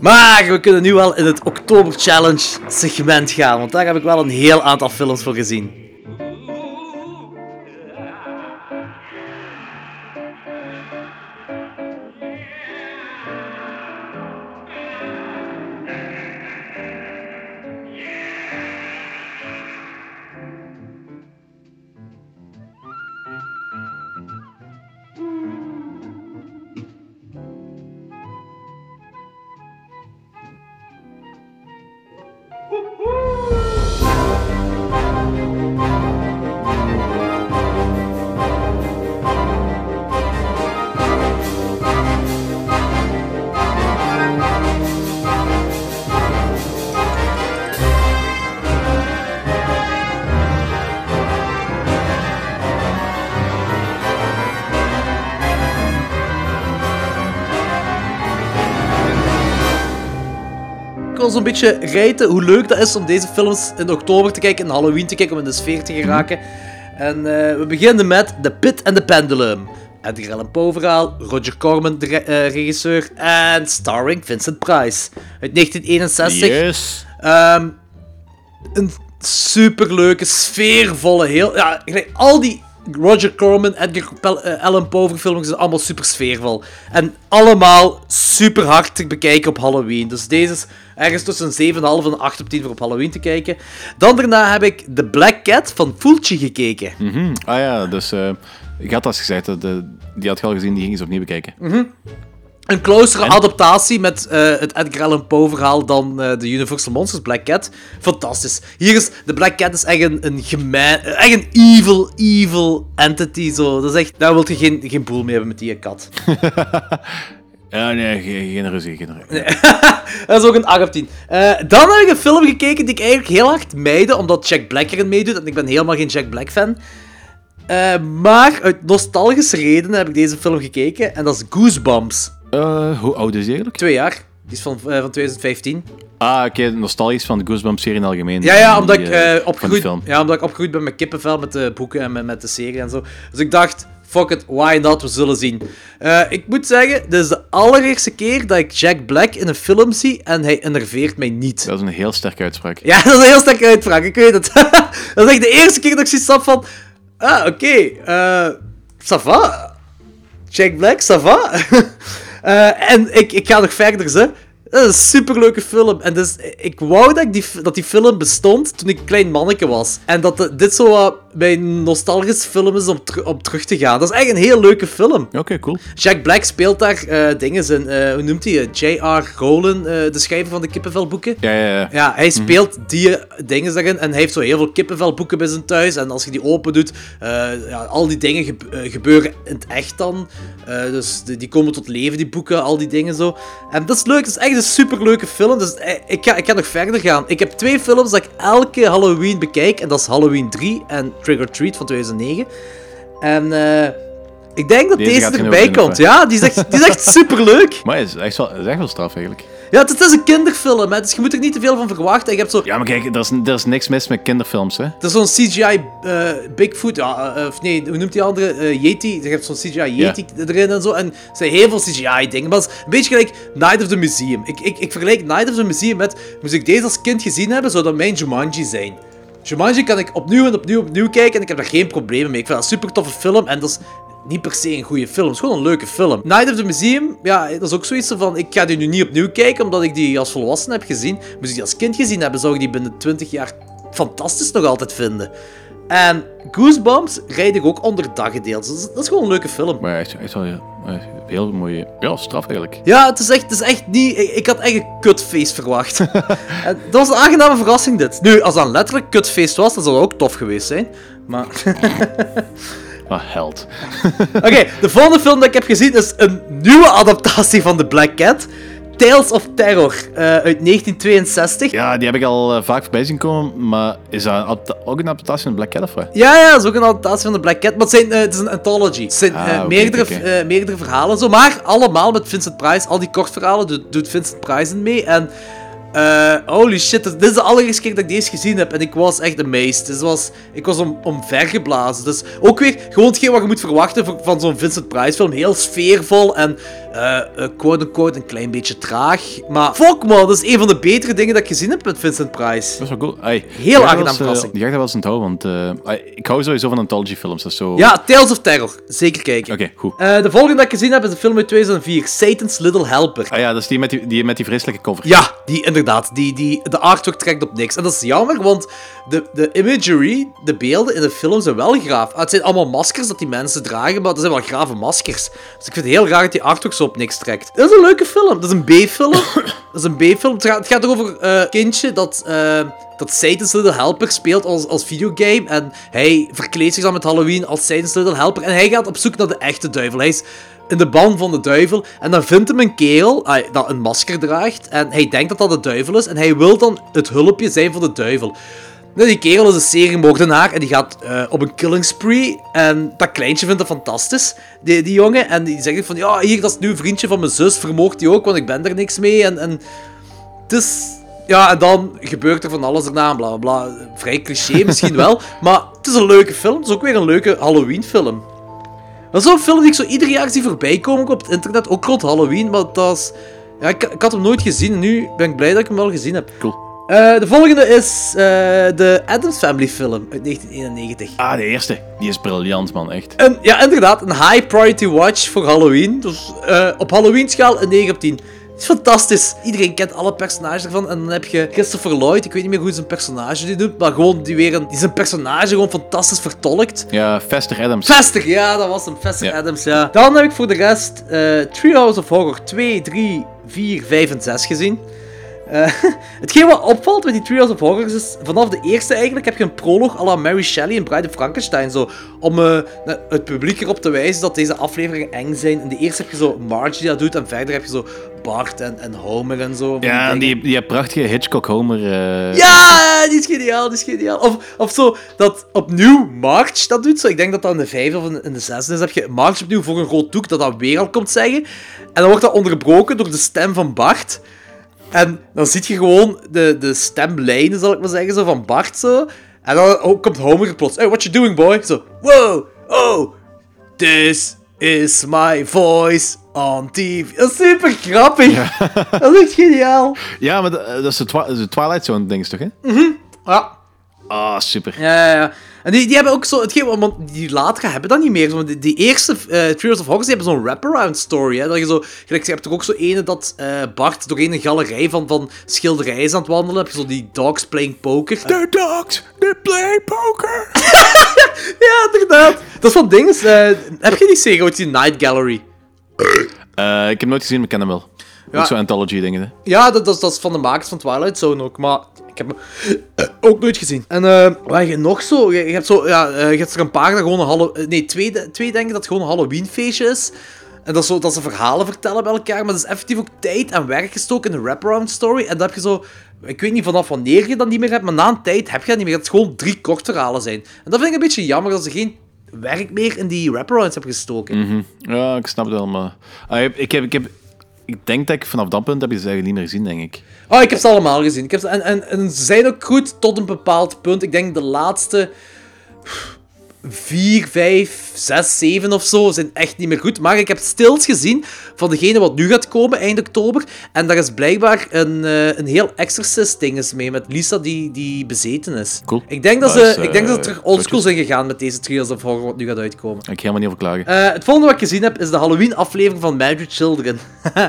Maar we kunnen nu wel in het Oktober Challenge segment gaan, want daar heb ik wel een heel aantal films voor gezien. Zo'n beetje rijten hoe leuk dat is om deze films in oktober te kijken, in Halloween te kijken, om in de sfeer te geraken. En eh, we beginnen met The Pit and the Pendulum. Edgar Allan Poe verhaal, Roger Corman, de re- eh, regisseur, en starring Vincent Price. Uit 1961. Yes. Ehm, een superleuke, sfeervolle, heel... Ja, al die Roger Corman, Edgar eh, Allan Poe verfilmingen zijn allemaal super sfeervol. En allemaal super hard te bekijken op Halloween. Dus deze is ergens tussen een 7,5 en een 8 op 10 voor op Halloween te kijken. Dan daarna heb ik The Black Cat van Fulci gekeken. Mhm. Ah ja, dus eh, ik had dat gezegd, dat, de, die had je al gezien, die ging eens opnieuw bekijken. Een closere adaptatie met eh, het Edgar Allan Poe verhaal dan eh, de Universal Monsters Black Cat. Fantastisch. Hier is, de Black Cat is echt een, een gemeen, eh, echt een evil, evil entity. Zo. Dat is echt, daar wil je geen, geen boel mee hebben met die kat. <laughs> Ja, nee, geen, geen ruzie, geen ruzie. <laughs> Dat is ook een 8 op 10. Eh, dan heb ik een film gekeken die ik eigenlijk heel hard meide, omdat Jack Black erin meedoet. En ik ben helemaal geen Jack Black fan. Maar uit nostalgische redenen heb ik deze film gekeken. En dat is Goosebumps. Eh, hoe oud is die eigenlijk? Twee jaar. Die is van, eh, van 2015. Ah, oké, nostalgisch van de Goosebumps-serie in het algemeen. Ja, ja, Die, omdat ik, eh, opgegroeid, ja, omdat ik opgegroeid ben met kippenvel, met de boeken en met, met de serie en zo. Dus ik dacht, fuck it, why not, we zullen zien. Ik moet zeggen, dit is de allereerste keer dat ik Jack Black in een film zie en hij enerveert mij niet. Dat is een heel sterke uitspraak. Ja, <laughs> dat is een heel sterke uitspraak, ik weet het. <laughs> dat is echt de eerste keer dat ik zoiets had van... Ah, oké, eh... ça va. Jack Black, ça va. <laughs> Eh, en ik, ik ga nog verder, ze. Dat is een superleuke film. En dus, ik wou dat, ik die, dat die film bestond toen ik een klein manneke was. En dat de- dit zo wat mijn nostalgische film is om, om terug te gaan. Dat is echt een heel leuke film. Oké, cool. Jack Black speelt daar eh, dingen in. eh, hoe noemt hij? J.R. Rowland, eh, de schrijver van de kippenvelboeken. Ja, ja, ja. Ja, hij speelt die dingen daarin en hij heeft zo heel veel kippenvelboeken bij zijn thuis. En als je die open doet, eh, ja, al die dingen gebe- eh, gebeuren in het echt dan. Eh, dus die, die komen tot leven, die boeken, al die dingen zo. En dat is leuk, dat is echt een superleuke film. Dus eh, ik, ga, ik ga nog verder gaan. Ik heb twee films dat ik elke Halloween bekijk. En dat is Halloween 3 en Trick or Treat van 2009. En eh, ik denk dat Deze erbij komt. Ja, die is echt, die is echt <laughs> superleuk. Maar het is echt wel, is echt wel straf eigenlijk. Ja, het, is een kinderfilm, hè, dus je moet er niet te veel van verwachten. Je hebt zo Ja, maar kijk, er is, er is niks mis met kinderfilms, hè. Er is zo'n CGI eh, Bigfoot, ja, eh, of nee, hoe noemt die andere? Eh, Yeti. Je hebt zo'n CGI Yeti erin en zo. En er zijn heel veel CGI-dingen. Maar het is een beetje gelijk Night of the Museum. Ik, ik, ik vergelijk Night of the Museum met, moest ik deze als kind gezien hebben, zou dat mijn Jumanji zijn. Jumanji kan ik opnieuw en opnieuw en opnieuw kijken en ik heb daar geen problemen mee. Ik vind dat een super toffe film en dat is niet per se een goede film. Het is gewoon een leuke film. Night of the Museum, ja, dat is ook zoiets van, ik ga die nu niet opnieuw kijken omdat ik die als volwassene heb gezien. Moest ik die als kind gezien hebben, zou ik die binnen 20 jaar fantastisch nog altijd vinden. En Goosebumps rijd ik ook onder daggedeeld. Dus dat, is, gewoon een leuke film. Maar echt, echt wel ja, heel mooie... Ja, straf eigenlijk. Ja, het is echt, het is echt niet... Ik, ik had echt een kutfeest verwacht. <laughs> en dat was een aangename verrassing, dit. Nu, als dat een letterlijk kutfeest was, dan zou dat ook tof geweest zijn. Maar... <laughs> Ah, held. <laughs> Oké, de volgende film dat ik heb gezien is een nieuwe adaptatie van The Black Cat. Tales of Terror eh, uit 1962. Ja, die heb ik al eh, vaak voorbij zien komen, maar is dat ook een adaptatie van Black Cat of wat? Ja, ja, dat is ook een adaptatie van de Black Cat, maar het, zijn, eh, het is een anthology. Het zijn Ah, meerdere, meerdere verhalen, zo, maar allemaal met Vincent Price. Al die kortverhalen doet, doet Vincent Price in mee. En eh, holy shit, dit is de allereerste keer dat ik deze gezien heb en ik was echt amazed. Dus was, ik was om, omvergeblazen. Dus ook weer gewoon hetgeen wat je moet verwachten van, van zo'n Vincent Price film. Heel sfeervol en eh eh, quote-unquote een klein beetje traag. Maar fuck man, dat is een van de betere dingen dat ik gezien heb met Vincent Price. Dat is wel cool. Ai, Heel aangenaam verrassing. Die ga ik wel eens onthouden, want ai, ik hou sowieso van anthology films. Dat zo... Ja, Tales of Terror. Zeker kijken. Oké, goed. De volgende dat ik gezien heb is een film uit 2004, Satan's Little Helper. Ah ja, dat is die met die, die, met die vreselijke cover. Ja, die inderdaad. Die, die, de artwork trekt op niks. En dat is jammer, want de, de imagery, de beelden in de film zijn wel graaf. Ah, het zijn allemaal maskers dat die mensen dragen, maar dat zijn wel grave maskers. Dus ik vind het heel raar dat die artwork zo op niks trekt. Dat is een leuke film. Dat is een B-film. <coughs> dat is een B-film. Het gaat, het gaat over eh, een kindje dat... eh, dat Satan's Little Helper speelt als, als videogame. En hij verkleedt zich dan met Halloween als Satan's Little Helper. En hij gaat op zoek naar de echte duivel. Hij is in de ban van de duivel. En dan vindt hem een kerel dat een masker draagt. En hij denkt dat dat de duivel is. En hij wil dan het hulpje zijn voor de duivel. Nou, die kerel is een seriemoordenaar en die gaat eh, op een killing spree. En dat kleintje vindt dat fantastisch, die, die jongen. En die zegt van, ja, hier, dat is nu een vriendje van mijn zus, vermoogt die ook, want ik ben er niks mee. En, en het is ja, en dan gebeurt er van alles erna, bla bla bla. Vrij cliché misschien <laughs> wel, maar het is een leuke film. Het is ook weer een leuke Halloween-film. Dat is zo'n film die ik zo ieder jaar zie voorbij komen op het internet, ook rond Halloween, maar dat is... Ja, ik, ik had hem nooit gezien en nu ben ik blij dat ik hem wel gezien heb. Cool. Eh, de volgende is eh, de Addams Family film uit 1991. Ah, de eerste. Die is briljant, man, echt. En, ja, inderdaad, een high priority watch voor Halloween. Dus eh, op Halloween schaal een 9 op 10. Is fantastisch. Iedereen kent alle personages ervan. En dan heb je Christopher Lloyd. Ik weet niet meer hoe zijn personage die doet. Maar gewoon die weer een, die zijn personage gewoon fantastisch vertolkt. Ja, Fester Adams. Fester, ja, dat was hem. Fester Ja. Adams, ja. Dan heb ik voor de rest eh Treehouse of Horror 2, 3, 4, 5 en 6 gezien. Eh, <laughs> hetgeen wat opvalt met die Treehouse of Horrors is, vanaf de eerste eigenlijk heb je een prolog à la Mary Shelley en Bride of Frankenstein. Zo, om eh, het publiek erop te wijzen dat deze afleveringen eng zijn. In de eerste heb je zo Marge die dat doet en verder heb je zo Bart en, en Homer en zo. Ja, en die, die prachtige Hitchcock-Homer. eh, Ja, die is geniaal, die is geniaal. Of, of zo, dat opnieuw March dat doet. Zo, ik denk dat dat in de vijfde of in in de zesde is. heb je March opnieuw voor een rood doek dat dat weer al komt zeggen. En dan wordt dat onderbroken door de stem van Bart. En dan zie je gewoon de, de stemlijnen, zal ik maar zeggen, zo, van Bart zo. En dan ook komt Homer plots. Hey, what you doing, boy? Zo, wow, oh, this is my voice on TV. Dat is super grappig. Dat is echt geniaal. Ja, maar dat, dat is de, twi de Twilight Zone, je toch, hè? Ja. Ah, super. Ja, ja, ja. En die, die hebben ook zo... Hetgeen, want die latere hebben dat niet meer. Zo, die, die eerste eh Treehouse of die hebben zo'n wraparound story. Hè, dat je zo... Gelijk, je hebt er ook zo ene dat eh, Bart doorheen een galerij van, van schilderijen is aan het wandelen. heb je zo die dogs playing poker. The dogs, they play poker. <laughs> Ja, inderdaad. Dat is van dingen. eh, heb je die serie ooit die Night Gallery? Eh, ik heb nooit gezien, maar ik ken hem wel. Ja. Ook zo'n anthology dingen, hè. Ja, dat, dat, is- dat is van de makers van Twilight Zone ook, maar ik heb hem eh, ook nooit gezien. En eh, wat heb je nog zo? Je, je hebt zo, ja, eh, je hebt er een paar dat gewoon een Halloween... Nee, twee, twee denken dat het gewoon een Halloween feestje is. En dat, zo, dat ze verhalen vertellen bij elkaar, maar dat is effectief ook tijd en werk gestoken in een wraparound story. En dat heb je zo... Ik weet niet vanaf wanneer je dat niet meer hebt, maar na een tijd heb je dat niet meer. Dat het gewoon drie kort verhalen zijn. En dat vind ik een beetje jammer, dat ze geen werk meer in die wraparounds hebben gestoken. Ja, ik snap het wel, maar... Ah, ik, heb, ik, heb, ik denk dat ik vanaf dat punt heb je ze eigenlijk niet meer gezien, denk ik. Oh, ik heb ze allemaal gezien. Ik heb ze, en, en, en ze zijn ook goed tot een bepaald punt. Ik denk de laatste vier, vijf, zes, zeven of zo zijn echt niet meer goed. Maar ik heb stils gezien van degene wat nu gaat komen eind oktober. En daar is blijkbaar een, eh, een heel exorcist ding is mee met Lisa die, die bezeten is. Cool. Ik denk dat, Dat ze, is, ik denk dat ze eh, terug oldschool zijn gegaan met deze Trials of Horror wat nu gaat uitkomen. Ik helemaal niet over klagen. Eh, het volgende wat ik gezien heb is de Halloween-aflevering van Magic Children. <laughs>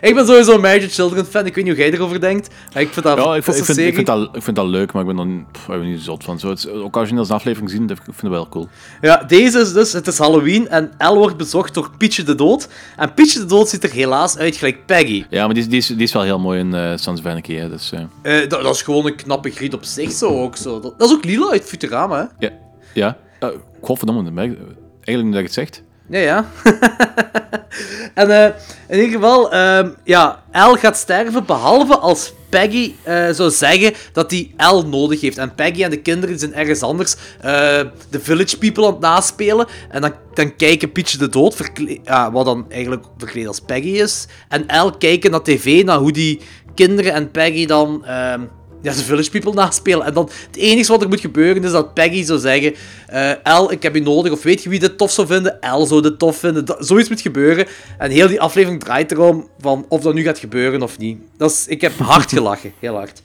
ik ben sowieso een Magic Children fan. Ik weet niet hoe jij erover denkt. Maar ik vind dat ja, ik, vind, ik, dat vind, ik, vind dat, ik vind dat leuk, maar ik ben er niet zot van. Zo, het, ook als je als een aflevering ik vind het wel cool. Ja, deze is dus, het is Halloween en El wordt bezocht door Pietje de Dood. En Pietje de Dood ziet er helaas uit gelijk Peggy. Ja, maar die, is- die, is, die is wel heel mooi in uh, Sans hè. Dus, eh, Eh, dat, dat is gewoon een knappe griet op zich zo ook zo. Dat, dat is ook Lila uit Futurama, hè? ja. Ja. Uh, godverdomme, dat eigenlijk nu dat je het zegt. Ja, ja. <laughs> en in ieder geval, ehm, ja, El gaat sterven, behalve als Peggy eh, zou zeggen dat hij El nodig heeft. En Peggy en de kinderen zijn ergens anders eh, de Village People aan het naspelen. En dan, dan kijken Pietje de Dood, wat dan eigenlijk verkleed als Peggy is. En El kijken naar tv, naar hoe die kinderen en Peggy dan... ja, de Village People naspelen. En dan het enige wat er moet gebeuren is dat Peggy zou zeggen: eh El, ik heb je nodig. Of weet je wie dit tof zou vinden? El zou dit tof vinden. Dat, zoiets moet gebeuren. En heel die aflevering draait erom van of dat nu gaat gebeuren of niet. Dat is, ik heb hard gelachen, heel hard.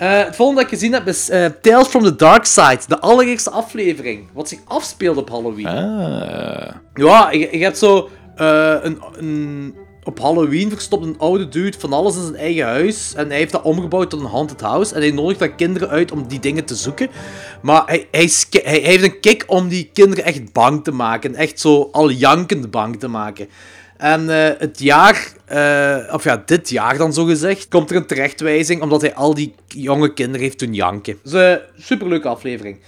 Eh, het volgende dat ik gezien heb is eh, Tales from the Dark Side, de allereerste aflevering. Wat zich afspeelt op Halloween. Ah. Ja, je, je hebt zo eh, een, een, op Halloween verstopt een oude dude van alles in zijn eigen huis. En hij heeft dat omgebouwd tot een haunted house. En hij nodigt dan kinderen uit om die dingen te zoeken. Maar hij, hij, hij, heeft een kick om die kinderen echt bang te maken. Echt zo al jankend bang te maken. En eh, het jaar, eh, of ja, dit jaar dan zo gezegd, komt er een terechtwijzing omdat hij al die jonge kinderen heeft doen janken. Dus een superleuke aflevering.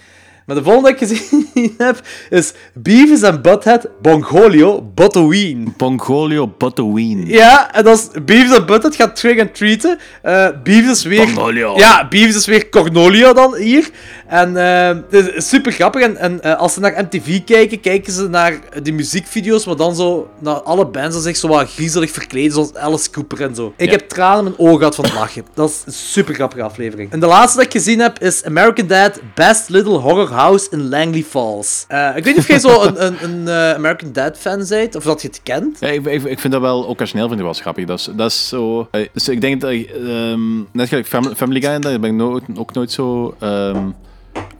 Maar de volgende dat ik gezien <laughs> heb is Beavis and Butthead Bongolio Botoween. Pongolio Botoween. Ja, en dat is Beavis and Butthead gaat trick and treaten. Eh Beavis is weer... Cornolio. Ja, Beavis is weer Cornolio dan hier. En eh, het is super grappig. En, en eh, als ze naar MTV kijken, kijken ze naar de muziekvideo's, maar dan zo naar alle bands die zich zo wat griezelig verkleden, zoals Alice Cooper en zo. Ik Ja. heb tranen in mijn ogen gehad van het lachen. Dat is een super grappige aflevering. En de laatste dat ik gezien heb is American Dad Best Little Horror House in Langley Falls. Eh, ik weet niet of jij zo een, een, een American Dad fan bent, of dat je het kent. Ja, ik, ik, ik vind dat wel, occasioneel vind ik wel grappig. Dat is, dat is zo... Dus ik denk dat ehm, net gelijk Family, Family Guy, daar ben ik ook nooit zo ehm,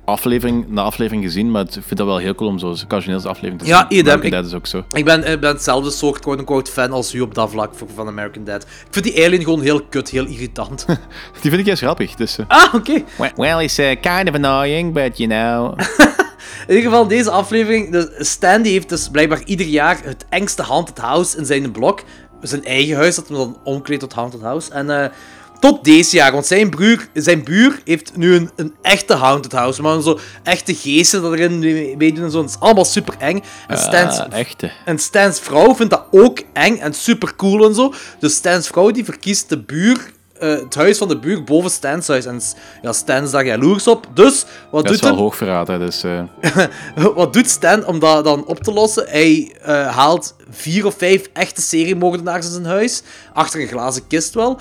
aflevering na aflevering gezien, maar ik vind dat wel heel cool om zo occasioneel aflevering te zien. Ja, idem. American Ik- Dad is ook zo. Ik ben, ik ben hetzelfde soort quote-unquote fan als u op dat vlak voor- van American Dad. Ik vind die alien gewoon heel kut, heel irritant. <laughs> Die vind ik juist grappig. Dus, eh, ah, oké. well, well, he's uh, kind of annoying, but you know... <laughs> In ieder geval, deze aflevering. De Stan die heeft dus blijkbaar ieder jaar het engste haunted house in zijn blok. Zijn eigen huis, dat hem dan omkleedt tot haunted house. En eh, tot deze jaar, want zijn, broer, zijn buur heeft nu een, een echte haunted house. Maar zo echte geesten dat erin mee- meedoen en zo. Het is allemaal super eng. En Stan's, Ah, echte. en Stans vrouw vindt dat ook eng en super cool en zo. Dus Stans vrouw die verkiest de buur. Eh, het huis van de buur boven Stans huis. En ja, Stan is daar jaloers op. Dus, wat Dat is doet wel hem? hoogverraad, hè, dus... eh, <laughs> Wat doet Stan om dat dan op te lossen? Hij eh, haalt vier of vijf echte seriemoordenaars in zijn huis. Achter een glazen kist wel.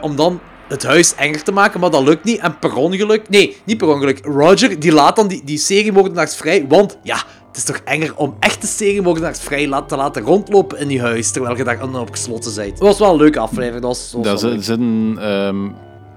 om dan het huis enger te maken, maar dat lukt niet. En per ongeluk... Nee, niet per ongeluk. Roger, die laat dan die, die seriemoordenaars vrij. Want, ja, het is toch enger om echte seriemoordenaars vrij la- te laten rondlopen in die huis. Terwijl je daar onopgesloten bent. Dat was wel een leuke aflevering. Dat was, dat was Daar zit, een ehm,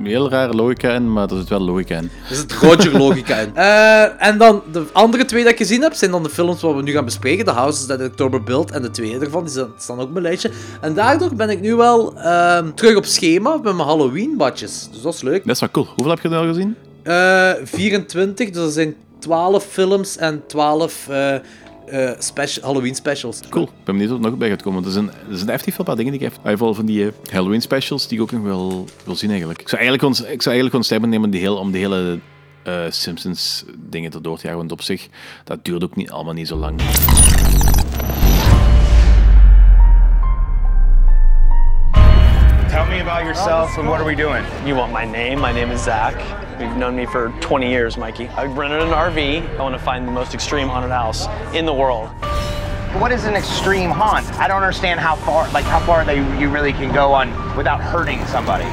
heel rare logica in, maar er zit wel logica in. Er zit Roger-logica <laughs> in. Eh, en dan de andere twee dat ik gezien heb, zijn dan de films wat we nu gaan bespreken. The Houses That October Built en de tweede ervan, die staan- ook op mijn lijstje. En daardoor ben ik nu wel ehm, terug op schema met mijn Halloween-badjes. Dus dat is leuk. Dat is wel cool. Hoeveel heb je er al gezien? Eh 24, dus dat zijn 12 films en 12 eh, eh, Halloween specials. Cool. Ik ben benieuwd of er nog bij gaat komen. want Er zijn, er zijn veel paar dingen die ik heb. Ieder geval van die eh, Halloween specials die ik ook nog wel wil zien eigenlijk. Ik zou eigenlijk ons, ik zou eigenlijk nemen die heel, om de hele Simpsons dingen erdoor te jagen. Want op zich, dat duurt ook niet, allemaal niet zo lang. Tell me about yourself and what are we doing? You want my name? My name is Zach. You've known me for 20 years, Mikey. I rented an RV. I want to find the most extreme haunted house in the world. What is an extreme haunt? I don't understand how far, like how far they you really can go on without hurting somebody.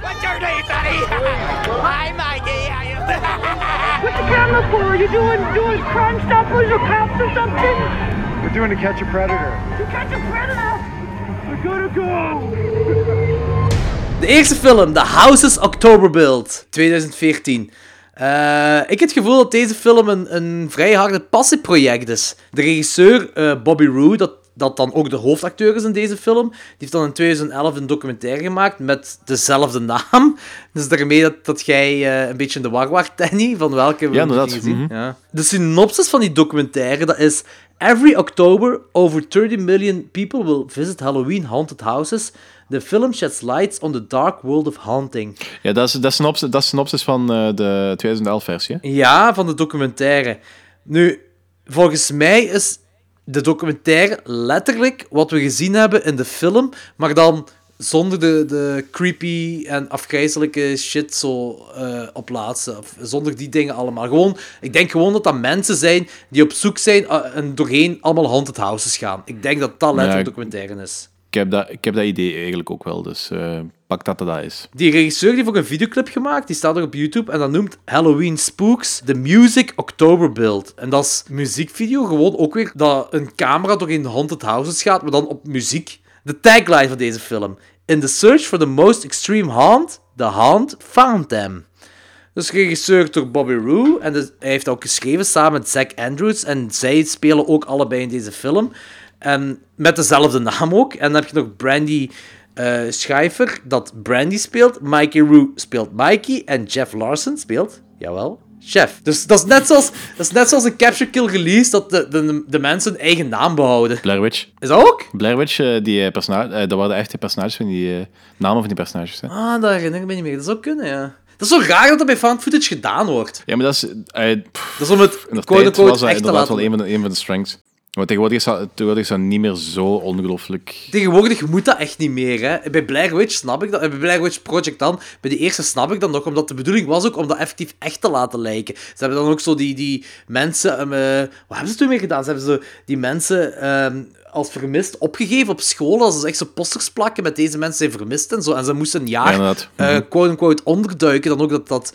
What's your name, buddy? <laughs> Hi, Mikey. How you What's the camera for? Are you doing doing crime stoppers or cops or something? We're doing to catch a predator. To catch a predator? We're gonna go! De eerste film, The Houses October Build, 2014. Eh, ik heb het gevoel dat deze film een, een vrij harde passieproject is. De regisseur, eh, Bobby Roode, dat, dat dan ook de hoofdacteur is in deze film, die heeft dan in 2011 een documentaire gemaakt met dezelfde naam. <laughs> Dus daarmee dat, dat jij eh, een beetje in de war waart, <laughs> Danny, van welke we Ja, inderdaad. zien. Mhm. Ja. De synopsis van die documentaire, dat is... Every October, over 30 million people will visit Halloween haunted houses. The film sheds lights on the dark world of haunting. Ja, dat is, dat is, synopsis, dat is synopsis van eh, de 2011-versie. Ja, van de documentaire. Nu, volgens mij is de documentaire letterlijk wat we gezien hebben in de film, maar dan zonder de, de creepy en afgrijzelijke shit zo eh, op laatste. Of zonder die dingen allemaal. Gewoon, ik denk gewoon dat dat mensen zijn die op zoek zijn eh, en doorheen allemaal haunted houses gaan. Ik denk dat dat letterlijk documentaire is. Ik heb, dat, ik heb dat idee eigenlijk ook wel, dus eh, pak dat dat is. Die regisseur heeft ook een videoclip gemaakt, die staat er op YouTube en dat noemt Halloween Spooks The Music October Build. En dat is muziekvideo, gewoon ook weer dat een camera door in haunted houses gaat, maar dan op muziek. De tagline van deze film. In the search for the most extreme haunt, the haunt found them. Dus regisseur door Bobby Roo. En dus hij heeft ook geschreven samen met Zack Andrews. En zij spelen ook allebei in deze film. En met dezelfde naam ook. En dan heb je nog Brandy eh Schijfer, dat Brandy speelt. Mikey Roo speelt Mikey. En Jeff Larson speelt, jawel, Chef. Dus dat is net zoals, dat is net zoals een capture kill release, dat de, de, de mensen hun eigen naam behouden. Blair Witch. Is dat ook? Blair Witch, eh, die eh, personage, eh, dat waren de echte personages van die eh, namen van die personages. Hè. Ah, dat herinner ik me niet meer. Dat zou kunnen, ja. Dat is zo raar dat dat bij found footage gedaan wordt. Ja, maar dat is... pff, Dat is om het in de tijd was dat echt inderdaad wel een van, de, een van de strengths. Maar tegenwoordig is dat, tegenwoordig is dat niet meer zo ongelooflijk... Tegenwoordig moet dat echt niet meer, hè. Bij Blair Witch snap ik dat. Bij Blair Witch Project dan, bij de eerste snap ik dat nog, omdat de bedoeling was ook om dat effectief echt te laten lijken. Ze hebben dan ook zo die, die mensen... ehm, eh, wat hebben ze toen mee gedaan? Ze hebben zo die mensen ehm, als vermist opgegeven op school. Als ze echt zo posters plakken met deze mensen zijn vermist en zo. En ze moesten een Ja, jaar, eh, Mhm. quote-unquote, onderduiken. Dan ook dat... dat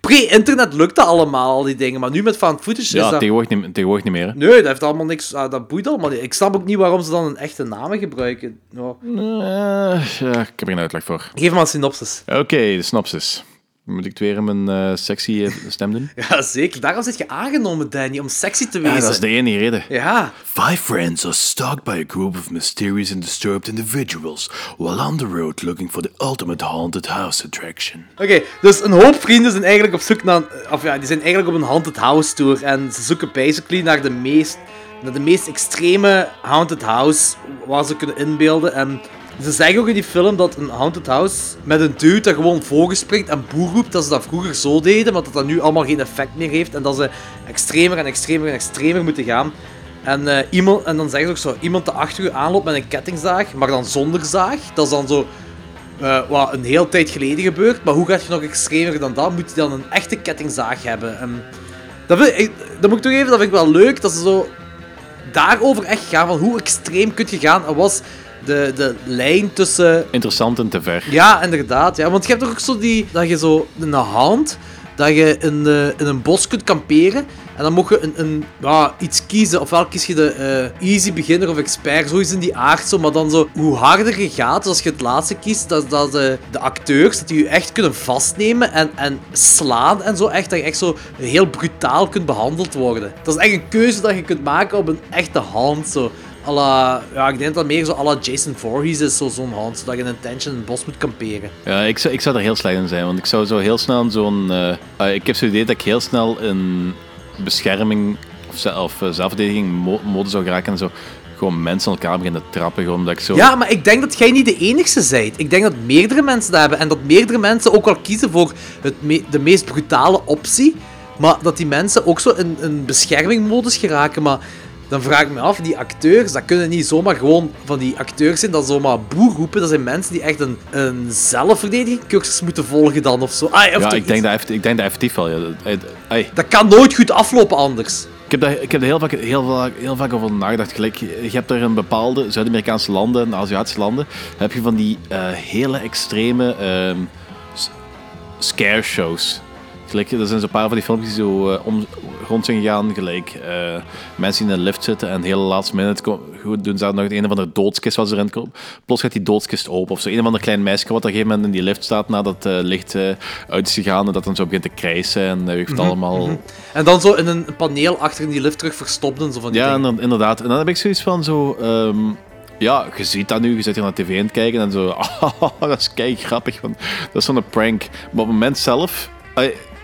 Pre-internet lukte allemaal, al die dingen. Maar nu met found footage Ja, is dat... tegenwoordig niet, tegenwoordig niet meer. hè. Nee, dat heeft allemaal niks... ah, dat boeit allemaal niet. Ik snap ook niet waarom ze dan een echte naam gebruiken. Ja, ik heb er geen uitleg voor. Geef maar een synopsis. Oké, de synopsis. Moet ik het weer in mijn eh, sexy eh, stem doen? <laughs> Ja, zeker. Daarom zit je aangenomen, Danny, om sexy te Ja, wezen. dat is de enige reden. Ja. Five friends are stalked by a group of mysterious and disturbed individuals while on the road looking for the ultimate haunted house attraction. Oké, dus een hoop vrienden zijn eigenlijk op zoek naar... Of ja, die zijn eigenlijk op een haunted house tour. En ze zoeken basically naar de meest, naar de meest extreme haunted house waar ze kunnen inbeelden. En ze zeggen ook in die film dat een haunted house met een dude dat gewoon voorgespringt en boer roept, dat ze dat vroeger zo deden, maar dat dat nu allemaal geen effect meer heeft. En dat ze extremer en extremer en extremer moeten gaan. En, eh, iemand, en dan zeggen ze ook zo, iemand die achter u aanloopt met een kettingzaag, maar dan zonder zaag. Dat is dan zo eh, wat een hele tijd geleden gebeurt. Maar hoe gaat je nog extremer dan dat? Moet je dan een echte kettingzaag hebben? En dat, vind ik, dat moet ik toch even, dat vind ik wel leuk, dat ze zo daarover echt gaan, van hoe extreem kun je gaan. En was de, de lijn tussen... Interessant en te ver. Ja, inderdaad. Ja. Want je hebt toch ook zo die, dat je zo een hand, dat je in, in een bos kunt kamperen. En dan mocht je een, een, ja, iets kiezen. Ofwel kies je de eh, easy beginner of expert, zoiets in die aard. Zo. Maar dan zo, hoe harder je gaat, dus als je het laatste kiest, dat, dat de, de acteurs, dat die je echt kunnen vastnemen en, en slaan en zo. Echt, dat je echt zo heel brutaal kunt behandeld worden. Dat is echt een keuze dat je kunt maken op een echte hand. Zo. Ja, ik denk dat dat meer zo la Jason Voorhees is, zo- zo'n hand. Zodat je in een tentje in het bos moet kamperen. Ja, ik zou, ik zou er heel slecht in zijn, want ik zou zo heel snel in zo'n... eh, eh, ik heb zo'n idee dat ik heel snel in bescherming of, of eh, zelfverdediging mo- mode zou geraken en zo gewoon mensen elkaar beginnen te trappen, gewoon omdat ik zo... Ja, maar ik denk dat jij niet de enigste bent. Ik denk dat meerdere mensen dat hebben. En dat meerdere mensen ook wel kiezen voor het me- de meest brutale optie. Maar dat die mensen ook zo in een beschermingmodus geraken. Maar dan vraag ik me af, die acteurs, dat kunnen niet zomaar gewoon van die acteurs zijn dat zomaar boer roepen. Dat zijn mensen die echt een, een zelfverdedigingcursus moeten volgen dan of zo. Ah, of Ja, ik denk, dat, ik denk dat effectief wel. Ja. Dat- kan nooit goed aflopen anders. Ik heb, daar, ik heb er heel vaak, heel, vaak, heel vaak over nagedacht. Gelijk, je hebt er in bepaalde Zuid-Amerikaanse landen en Aziatische landen, heb je van die eh, hele extreme ehm, scare shows. Gelijk, er zijn zo'n paar van die filmpjes die zo eh, om, rond zijn gegaan. Gelijk eh, mensen die in een lift zitten en heel last minute goed, doen ze daar nog het een of andere doodskist wat ze erin komen. Plots gaat die doodskist open. Of zo een of ander klein meisje wat op een gegeven moment in die lift staat nadat het licht eh, uit is gegaan en dat dan zo begint te krijsen en heeft allemaal... En dan zo in een paneel achter in die lift terug verstopt en zo van die Ja, inderdaad. En dan heb ik zoiets van zo... ehm, ja, je ziet dat nu, je zit hier naar tv aan het kijken en zo... <laughs> dat is kei grappig, want dat is zo'n prank. Maar op het moment zelf...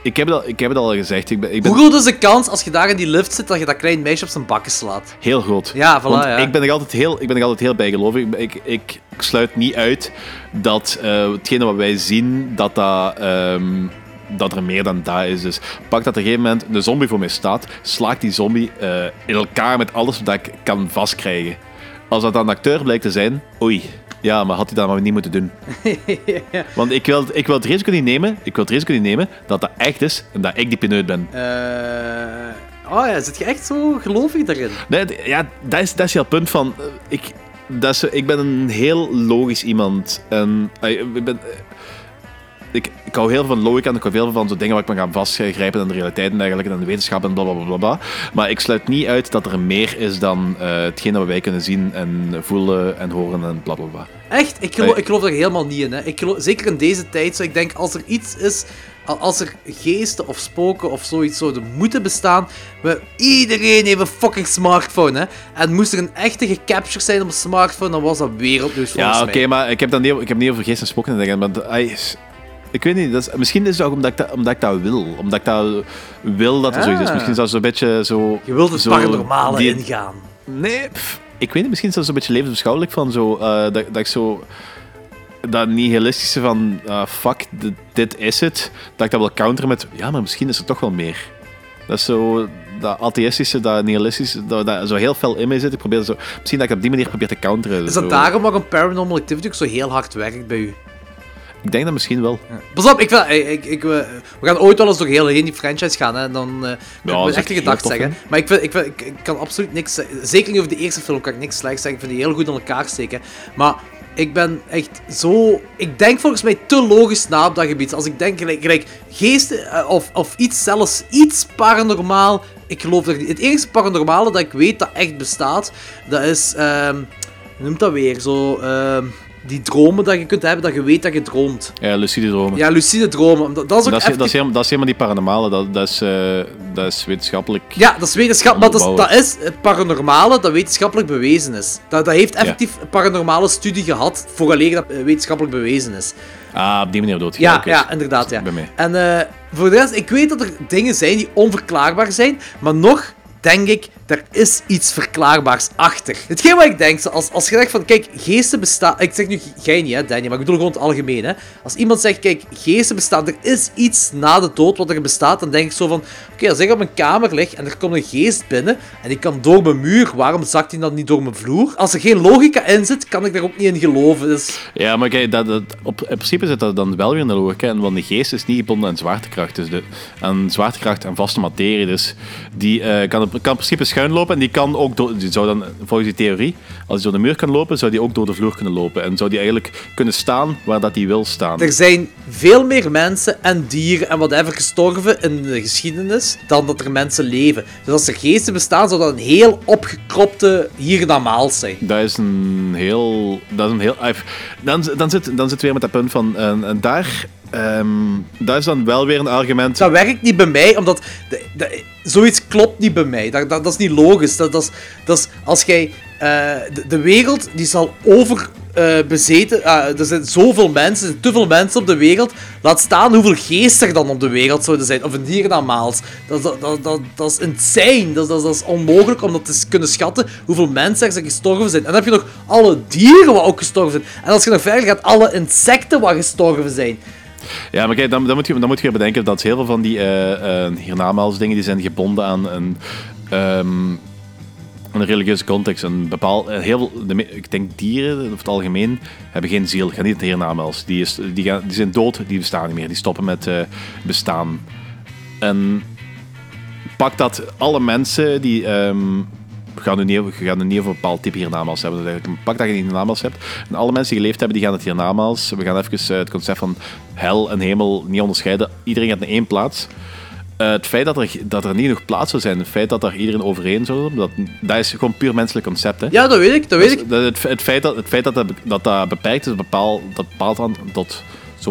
ik, heb het al, ik heb het al gezegd, ik ben, ik ben Hoe groot is de kans als je daar in die lift zit dat je dat klein meisje op zijn bakken slaat? heel groot. Ja, voilà, Want ja. Ik ben er altijd heel, ik ben er altijd heel bijgelovig. Ik, ik, ik, ik sluit niet uit dat eh, hetgene wat wij zien, dat dat... ehm, dat er meer dan dat is. Dus pak dat op een gegeven moment een zombie voor mij staat, sla ik die zombie eh, in elkaar met alles wat ik kan vastkrijgen. Als dat dan een acteur blijkt te zijn, oei. Ja, maar had hij dat maar niet moeten doen. <laughs> Want ik wil, ik wil het risico niet nemen, ik wil het risico niet nemen dat dat echt is en dat ik die pineut ben. Eh oh ja, zit je echt zo gelovig daarin? Nee, ja, dat is, dat is het punt van... eh, Ik, dat is, ik ben een heel logisch iemand. En, eh, ik, ben, ik, ik hou heel veel van logica en ik hou heel veel van zo dingen waar ik me ga vastgrijpen aan de realiteit en dergelijke en de wetenschap en blablabla. Bla, bla, bla. Maar ik sluit niet uit dat er meer is dan eh hetgeen dat wij kunnen zien en voelen en horen en blablabla. Echt? Ik geloof, ik geloof daar helemaal niet in. Hè. Ik geloof, zeker in deze tijd. Zo, ik denk, als er iets is... al- Als er geesten of spoken of zoiets zouden moeten bestaan... We, iedereen heeft een fucking smartphone, hè. En moest er een echte gecaptured zijn op een smartphone, dan was dat wereldnieuws volgens Ja, mij. oké, maar ik heb, dan niet, ik heb niet over geest en spoken te denken. Maar, ik weet niet, dat is, misschien is het ook omdat ik, dat, omdat ik dat wil. Omdat ik dat wil dat er zoiets is. Ah. Misschien is dat zo'n beetje zo... Je wilt het zo paranormale die- ingaan. Nee, pff, ik weet niet, misschien is dat zo'n beetje levensbeschouwelijk van zo, eh, dat, dat ik zo dat nihilistische van ah, fuck, dit, dit is het, dat ik dat wil counteren met ja, maar misschien is er toch wel meer. Dat is zo dat atheïstische, dat nihilistische, dat, dat zo heel veel in mij zit. Ik probeer zo, misschien dat ik op die manier probeer te counteren. Is zo. dat daarom waarom Paranormal Activity ook zo heel hard werkt bij u? Ik denk dat misschien wel. Pas op, ik, wil- ik, ik, we we gaan ooit wel eens door heel heen die franchise gaan. Hè, dan eh kan dat ik mijn is echte heel gedacht tof, zeggen. Maar ik, vind, ik, vind, ik, ik kan absoluut niks. Zeker niet over de eerste film kan ik niks slecht zeggen. Ik vind die heel goed in elkaar steken. Maar ik ben echt zo... Ik denk volgens mij te logisch na op dat gebied. Als ik denk, gelijk, gelijk geesten eh, of, of iets zelfs iets paranormaal... Ik geloof er niet. Het enige paranormale dat ik weet dat echt bestaat, dat is... hoe noemt dat weer? Zo... ehm, die dromen dat je kunt hebben, dat je weet dat je droomt. Ja, lucide dromen. Ja, lucide dromen. Dat, dat is ook dat, is, effectief- dat, is helemaal, dat is helemaal die paranormale, dat, dat, is, eh, dat is wetenschappelijk. Ja, dat is wetenschap, maar dat is, dat Onderbouwen. is het paranormale dat wetenschappelijk bewezen is. Dat, dat heeft effectief een paranormale studie gehad, vooraleer dat eh, wetenschappelijk bewezen is. Ah, op die manier dood. Ja, ja, inderdaad, ja. Bij mij. En eh, voor de rest, ik weet dat er dingen zijn die onverklaarbaar zijn, maar nog denk ik, er is iets verklaarbaars achter. Hetgeen wat ik denk, als, als je zegt van, kijk, geesten bestaan... Ik zeg nu jij niet, hè, Danny, maar ik bedoel gewoon het algemeen, hè. Als iemand zegt, kijk, geesten bestaan, er is iets na de dood wat er bestaat, dan denk ik zo van, oké, als ik op mijn kamer lig en er komt een geest binnen en die kan door mijn muur, waarom zakt hij dan niet door mijn vloer? Als er geen logica in zit, kan ik daar ook niet in geloven, dus... Ja, maar kijk, dat, dat, op, in principe zit dat dan wel weer in de logica. Want de geest is niet gebonden aan zwaartekracht. Dus de, aan zwaartekracht en vaste materie. Dus die eh, kan, op- kan in principe schuin lopen. En die kan ook door, die zou dan, volgens die theorie, als hij door de muur kan lopen, zou die ook door de vloer kunnen lopen. En zou die eigenlijk kunnen staan waar dat die wil staan. Er zijn veel meer mensen en dieren en whatever gestorven in de geschiedenis dan dat er mensen leven. Dus als er geesten bestaan, zou dat een heel opgekropte hiernamaals zijn. Dat is een heel. Dat is een heel ah, dan, dan, zit, dan zit weer met dat punt van. En, en daar, ehm, daar is dan wel weer een argument. Dat werkt niet bij mij, omdat zoiets klopt niet bij mij. Dat, dat, dat is niet logisch. Dat, dat, is, dat is als jij eh, de, wereld die zal over eh, ah, er zijn zoveel mensen, er zijn te veel mensen op de wereld. Laat staan hoeveel geesten er dan op de wereld zouden zijn. Of een hiernamaals. Dat, dat, dat, dat, dat is insane. Dat, dat, dat is onmogelijk om dat te kunnen schatten. Hoeveel mensen er gestorven zijn. En dan heb je nog alle dieren wat ook gestorven zijn. En als je nog verder gaat, alle insecten wat gestorven zijn. Ja, maar kijk, dan, dan, moet je, dan moet je bedenken dat heel veel van die eh hiernamaals dingen die zijn gebonden aan een, ehm, een religieuze context. Een bepaal, eh, heel, de, ik denk dieren, over het algemeen, hebben geen ziel. Gaan niet naar hiernamaals. Die, is, die, gaan, die zijn dood, die bestaan niet meer. Die stoppen met bestaan. En pak dat alle mensen die... ehm, gaan, nu niet, we gaan een bepaald type hiernamaals hebben. Dus eigenlijk pak dat je hiernamaals hebt. En alle mensen die geleefd hebben, die gaan het hiernamaals. We gaan even eh, het concept van hel en hemel niet onderscheiden. Iedereen gaat naar één plaats. Eh, het feit dat er, dat er niet genoeg plaats zou zijn, het feit dat daar iedereen overeen zou dat, dat is gewoon puur menselijk concept. Hè? Ja, dat weet ik, dat weet Dus ik. dat- het, het feit dat het feit dat, dat, dat, dat beperkt is, bepaalt, dat bepaalt dan tot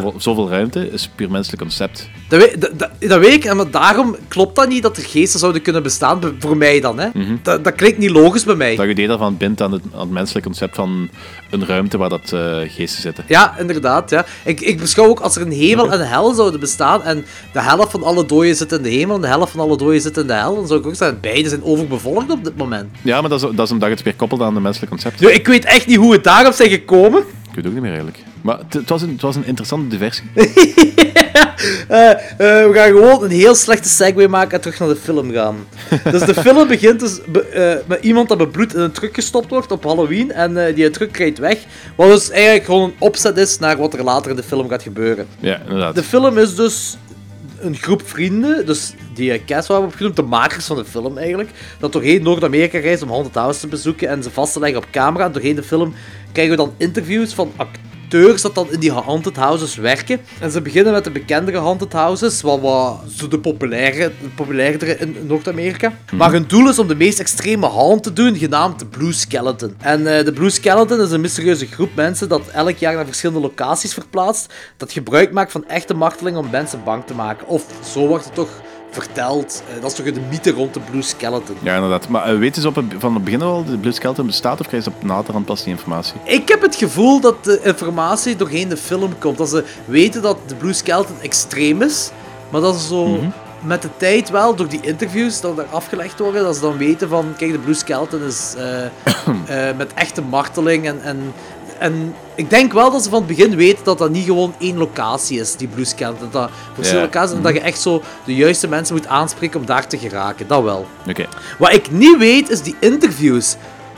zoveel, zoveel ruimte, is puur menselijk concept. Dat weet, dat, dat, dat weet ik, en maar daarom klopt dat niet dat er geesten zouden kunnen bestaan, be- voor mij dan. Hè? dat, dat klinkt niet logisch bij mij. Dat je idee daarvan bindt aan het, aan het menselijk concept van een ruimte waar dat eh, geesten zitten. Ja, inderdaad. Ja. Ik, ik beschouw ook als er een hemel en een hel zouden bestaan en de helft van alle doden zit in de hemel en de helft van alle doden zit in de hel, dan zou ik ook zeggen, beide zijn overbevolkt op dit moment. Ja, maar dat is, dat is omdat je het weer koppelt aan het menselijk concept. Ik weet echt niet hoe we daarop zijn gekomen. Ik weet het ook niet meer eigenlijk. Maar het, was, een, het was een interessante diversie. <laughs> Eh, eh, we gaan gewoon een heel slechte segue maken en terug naar de film gaan. dus de <laughs> film begint dus be- eh, met iemand dat bebloed in een truck gestopt wordt op Halloween en die truck rijdt weg. Wat dus eigenlijk gewoon een opzet is naar wat er later in de film gaat gebeuren. Ja, inderdaad. De film is dus een groep vrienden, dus die Cas hebben opgenoemd, de makers van de film eigenlijk, dat doorheen Noord-Amerika reist om Haunted House te bezoeken en ze vast te leggen op camera. En doorheen de film krijgen we dan interviews van acteurs dat dan in die Haunted Houses werken. En ze beginnen met de bekendere Haunted Houses, wat, wat zo de populaire, de populairdere in Noord-Amerika. Maar hun doel is om de meest extreme haunt te doen, genaamd de Blue Skeleton. En eh, de Blue Skeleton is een mysterieuze groep mensen dat elk jaar naar verschillende locaties verplaatst, dat gebruik maakt van echte marteling om mensen bang te maken. Of zo wordt het toch verteld. Eh, dat is toch de mythe rond de Blue Skeleton. Ja, inderdaad. Maar uh, weten ze op het, van het begin al dat de Blue Skeleton bestaat of krijgen ze op naderhand pas die informatie? Ik heb het gevoel dat de informatie doorheen de film komt. Dat ze weten dat de Blue Skeleton extreem is, maar dat ze zo met de tijd wel, door die interviews dat er afgelegd worden, dat ze dan weten van, kijk, de Blue Skeleton is eh, <coughs> eh, met echte marteling en, en en ik denk wel dat ze van het begin weten dat dat niet gewoon één locatie is, die Blue Scan. Dat dat verschillende Ja. locaties en dat je echt zo de juiste mensen moet aanspreken om daar te geraken. Dat wel. Oké. Wat ik niet weet, is die interviews.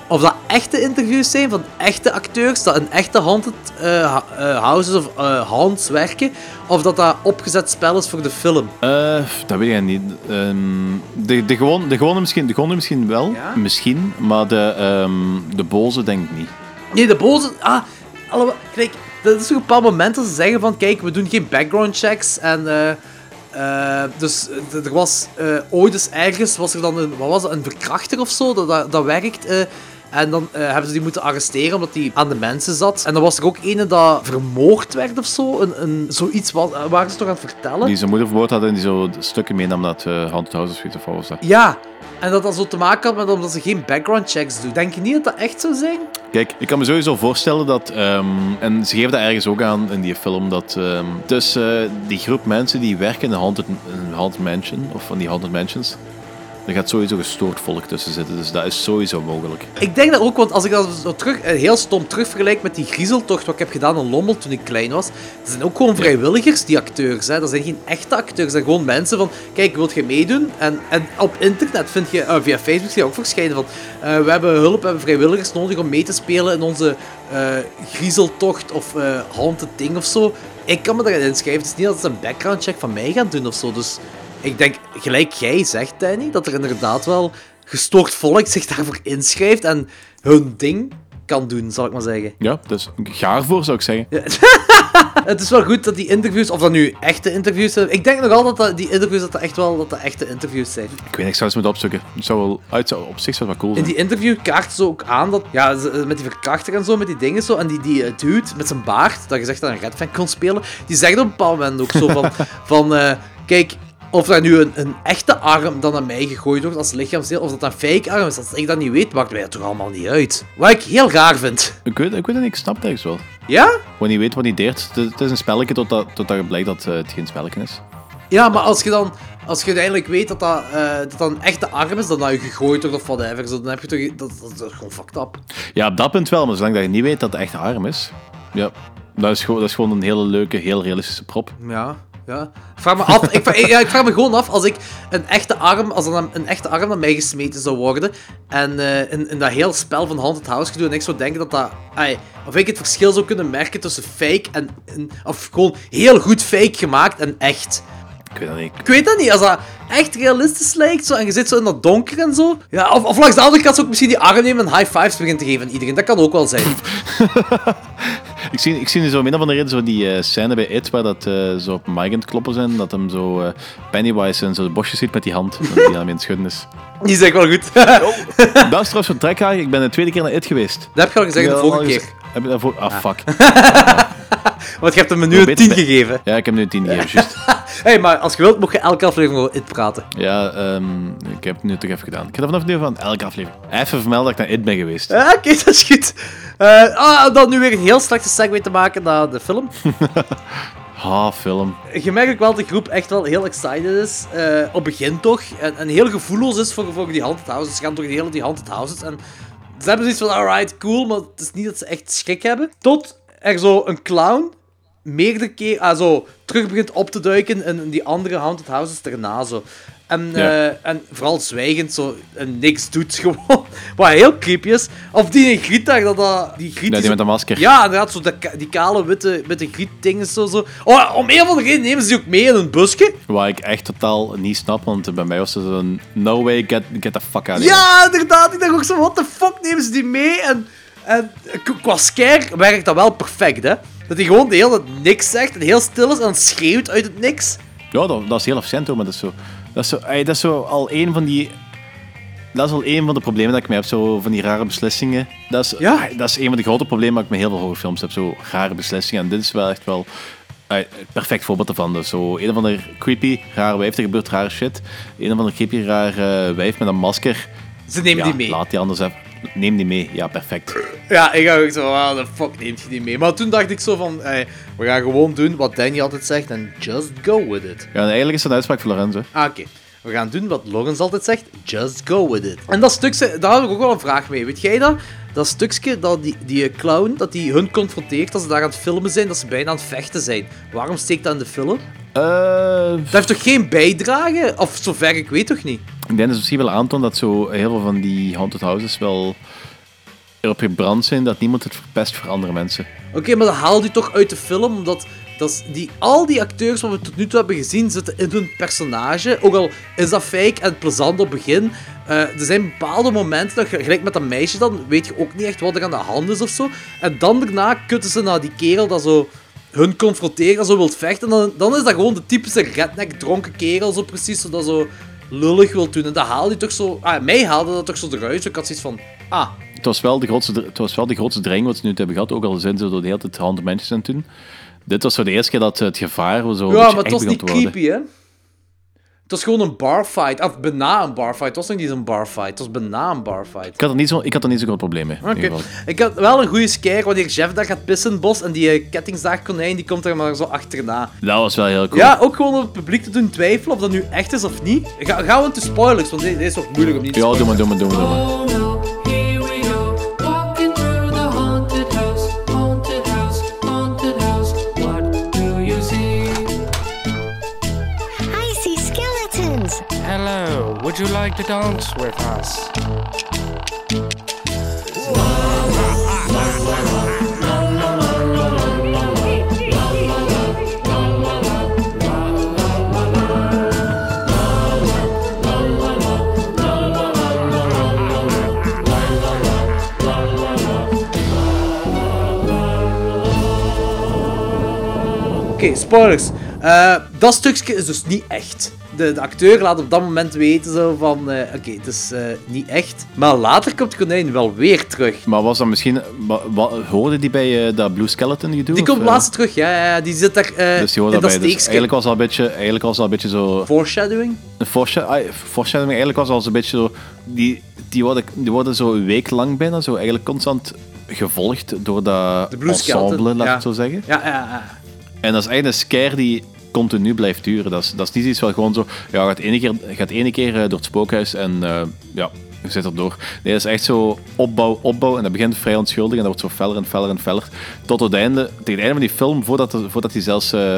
Of dat echte interviews zijn van echte acteurs, dat in echte haunted eh, ha- eh, houses of eh haunts werken, of dat dat opgezet spel is voor de film. Eh, dat weet ik niet. Ehm, de, de, gewoon, de, gewone misschien, de gewone misschien wel. Ja? Misschien. Maar de, ehm, de boze denk ik niet. Nee, de boze... Ah, kijk, dat is een bepaald moment dat ze zeggen van, kijk, we doen geen background checks en... eh, eh, dus eh, er was ooit eens ergens, was er dan een, wat was het, een verkrachter of zo, dat, dat, dat werkt. en dan hebben ze die moeten arresteren omdat die aan de mensen zat. En dan was er ook ene dat vermoord werd of zo. Een, een, zoiets was, waren ze toch aan het vertellen? Die zijn moeder vermoord had en die zo stukken meenam naar het uh, Haunted House of dat? Ja, en dat dat zo te maken had met omdat ze geen background checks doen. Denk je niet dat dat echt zou zijn? Kijk, ik kan me sowieso voorstellen dat, ehm, en ze geven dat ergens ook aan in die film, dat ehm tussen die groep mensen die werken in een haunted, haunted mansion, of van die haunted mansions, er gaat sowieso gestoord volk tussen zitten. Dus dat is sowieso mogelijk. Ik denk dat ook, want als ik dat zo terug, eh, heel stom terug vergelijk met die griezeltocht wat ik heb gedaan in Lommel toen ik klein was. Dat zijn ook gewoon vrijwilligers, die acteurs. Hè. Dat zijn geen echte acteurs. Dat zijn gewoon mensen van, kijk, wilt je meedoen? En, en op internet vind je, eh, via Facebook zie je ook verschijnen van, eh, we hebben hulp, we hebben vrijwilligers nodig om mee te spelen in onze griezeltocht of eh haunted ding of zo. Ik kan me daarin inschrijven. Het is niet dat ze een background check van mij gaan doen of zo. Dus ik denk, gelijk jij zegt, Danny, dat er inderdaad wel gestoord volk zich daarvoor inschrijft en hun ding kan doen, zal ik maar zeggen. Ja, dus ga ervoor zou ik zeggen. <laughs> Het is wel goed dat die interviews, of dat nu echte interviews zijn. Ik denk nog altijd dat die interviews dat dat echt wel dat dat echte interviews zijn. Ik weet niet, ik zou eens moeten opzoeken. Het zou wel, uit, zou, op zich zou het wel cool In zijn. die interview kaarten ze ook aan dat, ja, ze- met die verkrachter en zo, met die dingen zo, en die, die eh, dude met zijn baard, dat gezegd dat een Red kon spelen, die zegt op een bepaald moment ook zo van, <laughs> van eh, kijk, of daar nu een, een echte arm dan naar mij gegooid wordt als lichaamsdeel, of dat dat een fake arm is, als ik dat niet weet, maakt mij dat toch allemaal niet uit. Wat ik heel raar vind. Ik weet, ik weet het niet, ik snap het wel. Ja? Wanneer je weet wat niet deert, het, is een spelletje totdat, totdat blijkt dat eh, het geen spelletje is. Ja, maar als je dan, als je uiteindelijk weet dat dat, eh, dat, dat een echte arm is, dan dat je gegooid wordt of whatever, zo, dan heb je toch, dat, dat, dat is gewoon fucked up. Ja, op dat punt wel, maar zolang dat je niet weet dat het echt arm is, ja, dat is gewoon, dat is gewoon een hele leuke, heel realistische prop. Ja, ja. Ik vraag me af, ik, vraag, ja, ik vraag me gewoon af als ik een echte arm, als dan een echte arm naar mij gesmeten zou worden en eh, in, in dat heel spel van Haunted House gedoe en ik zou denken dat dat, of ik het verschil zou kunnen merken tussen fake en, en- of gewoon heel goed fake gemaakt en echt. Ik weet dat niet. Ik weet dat niet, als dat echt realistisch lijkt zo, en je zit zo in dat donker en zo. Ja, of, of langs de andere kant zou ik misschien die arm nemen en high fives beginnen te geven aan iedereen. Dat kan ook wel zijn. <laughs> Ik zie, ik zie nu zo een of andere reden zo die eh, scène bij It, waar dat eh, zo op Mike aan het kloppen zijn, dat hem zo eh, Pennywise en zo de bosjes ziet met die hand, en die aan hem in het schudden is. Die is echt wel goed. <laughs> Dat is trouwens zo'n trekhaag, ik ben de tweede keer naar It geweest. Dat heb je al gezegd de vorige al keer. gezegd. Heb je daarvoor... Ah, fuck. <laughs> Want je hebt hem nu een Beter 10 bij- gegeven. Ja, ik heb nu een tien gegeven, juist. <laughs> hey, maar als je wilt, mocht je elke aflevering over It praten. Ja, ehm, ik heb het nu toch even gedaan. Ik ga er vanaf nu van elke aflevering even vermelden dat ik naar It ben geweest. Ja, oké, dat is goed. Eh, ah, dan nu weer een heel slechte segue te maken naar de film. <laughs> Ha, film. Je merkt ook wel dat de groep echt wel heel excited is. eh, op begin toch. En, en heel gevoelloos is voor, voor die haunted houses. Ze gaan door de hele die haunted houses. En ze hebben zoiets van, alright, cool. Maar het is niet dat ze echt schrik hebben. Tot er zo een clown meerdere keer ah, zo, terug begint op te duiken in, in die andere haunted houses daarna. Zo. En, Ja. eh, en vooral zwijgend zo en niks doet <laughs> gewoon. Wat heel creepy is. Of die Griet daar, dat, dat die Griet Ja, die met een masker. Ja, inderdaad, zo de, die kale witte, witte grietdingen zo, zo. Oh, om een of andere reden nemen ze die ook mee in een busje. Wat ik echt totaal niet snap, want bij mij was het zo'n no way, get, get the fuck out of here. Ja, inderdaad. Ik dacht ook zo, what the fuck nemen ze die mee? En, en qua scare werkt dat wel perfect, hè. Dat hij gewoon de hele tijd niks zegt en heel stil is en dan schreeuwt uit het niks. Ja, dat, dat is heel efficiënt hoor, maar dat is zo... Dat is, zo, ey, dat is zo al een van die... Dat is al een van de problemen dat ik mee heb, zo van die rare beslissingen. Dat is, Ja. ey, dat is een van de grote problemen dat ik met heel veel horrorfilms heb, zo rare beslissingen. En dit is wel echt wel ey, een perfect voorbeeld ervan. Dus zo een of andere creepy, rare wijf, er gebeurt rare shit. Een of andere creepy, rare wijf met een masker. Ze nemen Ja, die mee. laat die anders even... Neem die mee, ja, perfect. Ja, ik ga ook zo, wow, the fuck neemt je die mee? Maar toen dacht ik zo van, hey, we gaan gewoon doen wat Danny altijd zegt en just go with it. Ja, en eigenlijk is het een uitspraak van Lorenzo. Ah, oké. We gaan doen wat Lorenz altijd zegt, just go with it. En dat stuk, ze- daar had ik ook wel een vraag mee. Weet jij dat? dat stukje dat die, die clown, dat die hun confronteert als ze daar aan het filmen zijn, dat ze bijna aan het vechten zijn. Waarom steekt dat in de film? Eh, Dat heeft toch geen bijdrage? Of zover ik weet toch niet? ik denk dat ze misschien wel aantoont dat zo heel veel van die haunted houses wel erop gebrand zijn dat niemand het verpest voor andere mensen. Oké, maar dat haalt u toch uit de film, omdat dat die, al die acteurs wat we tot nu toe hebben gezien zitten in hun personage. Ook al is dat fake en plezant op het begin. eh, er zijn bepaalde momenten, dat, je- gelijk met dat meisje dan, weet je ook niet echt wat er aan de hand is of zo. En dan daarna kutten ze naar die kerel dat zo hun confronteren, zo wilt vechten. En dan, dan is dat gewoon de typische redneck dronken kerel, zo precies, zo dat zo lullig wil doen. En dat haalde hij toch zo... Ah, mij haalde dat toch zo eruit. Ik had zoiets van... Ah, Het was wel de grootste, het was wel de grootste dreiging wat ze nu hebben gehad, ook al zijn ze door de hele tijd haunted mensen aan het doen. Dit was zo de eerste keer dat het gevaar zo Ja, beetje maar het was niet creepy, hè? Het was gewoon een barfight. Of bijna een barfight. Het was nog niet een barfight. Het was bijna een barfight. Ik had er niet zo, ik had er niet zo groot probleem mee. Oké. Ik had wel een goede scare wanneer Jeff daar gaat pissen bos en die uh, kettingzaagkonijn die komt er maar zo achterna. Dat was wel heel cool. Ja, ook gewoon om het publiek te doen twijfelen of dat nu echt is of niet. Ga, gaan we into spoilers, want deze is toch moeilijk om niet te Ja, doe maar, doe maar, doe maar. Doe maar. You like to dance with us? Oké, spoilers. Eh, dat stukje is dus niet echt. De, de acteur laat op dat moment weten zo van... eh, Oké, het is eh, niet echt. Maar later komt het konijn wel weer terug. Maar was dat misschien... hoorde die bij eh, dat Blue Skeleton gedoe? Die komt eh? laatst terug, ja, ja. Die zit daar Dus die hoorde dat. Dus eigenlijk was al een beetje, eigenlijk was al een beetje zo... Foreshadowing? Een foresha- ah, foreshadowing, eigenlijk was al zo'n beetje zo... Die, die, worden, die worden zo een week lang bijna, zo eigenlijk constant gevolgd door dat ensemble, Skeleton, laat ik ja. zo zeggen. Ja, ja, ja. En dat is eigenlijk een scare die continu blijft duren. Dat is, dat is niet iets wat gewoon zo... Ja, gaat ene keer, gaat ene keer eh, door het spookhuis en eh, ja, je zit erdoor. Nee, dat is echt zo opbouw, opbouw en dat begint vrij onschuldig en dat wordt zo feller en feller en feller. Tot het einde, tegen het einde van die film, voordat, er- voordat hij zelfs... eh,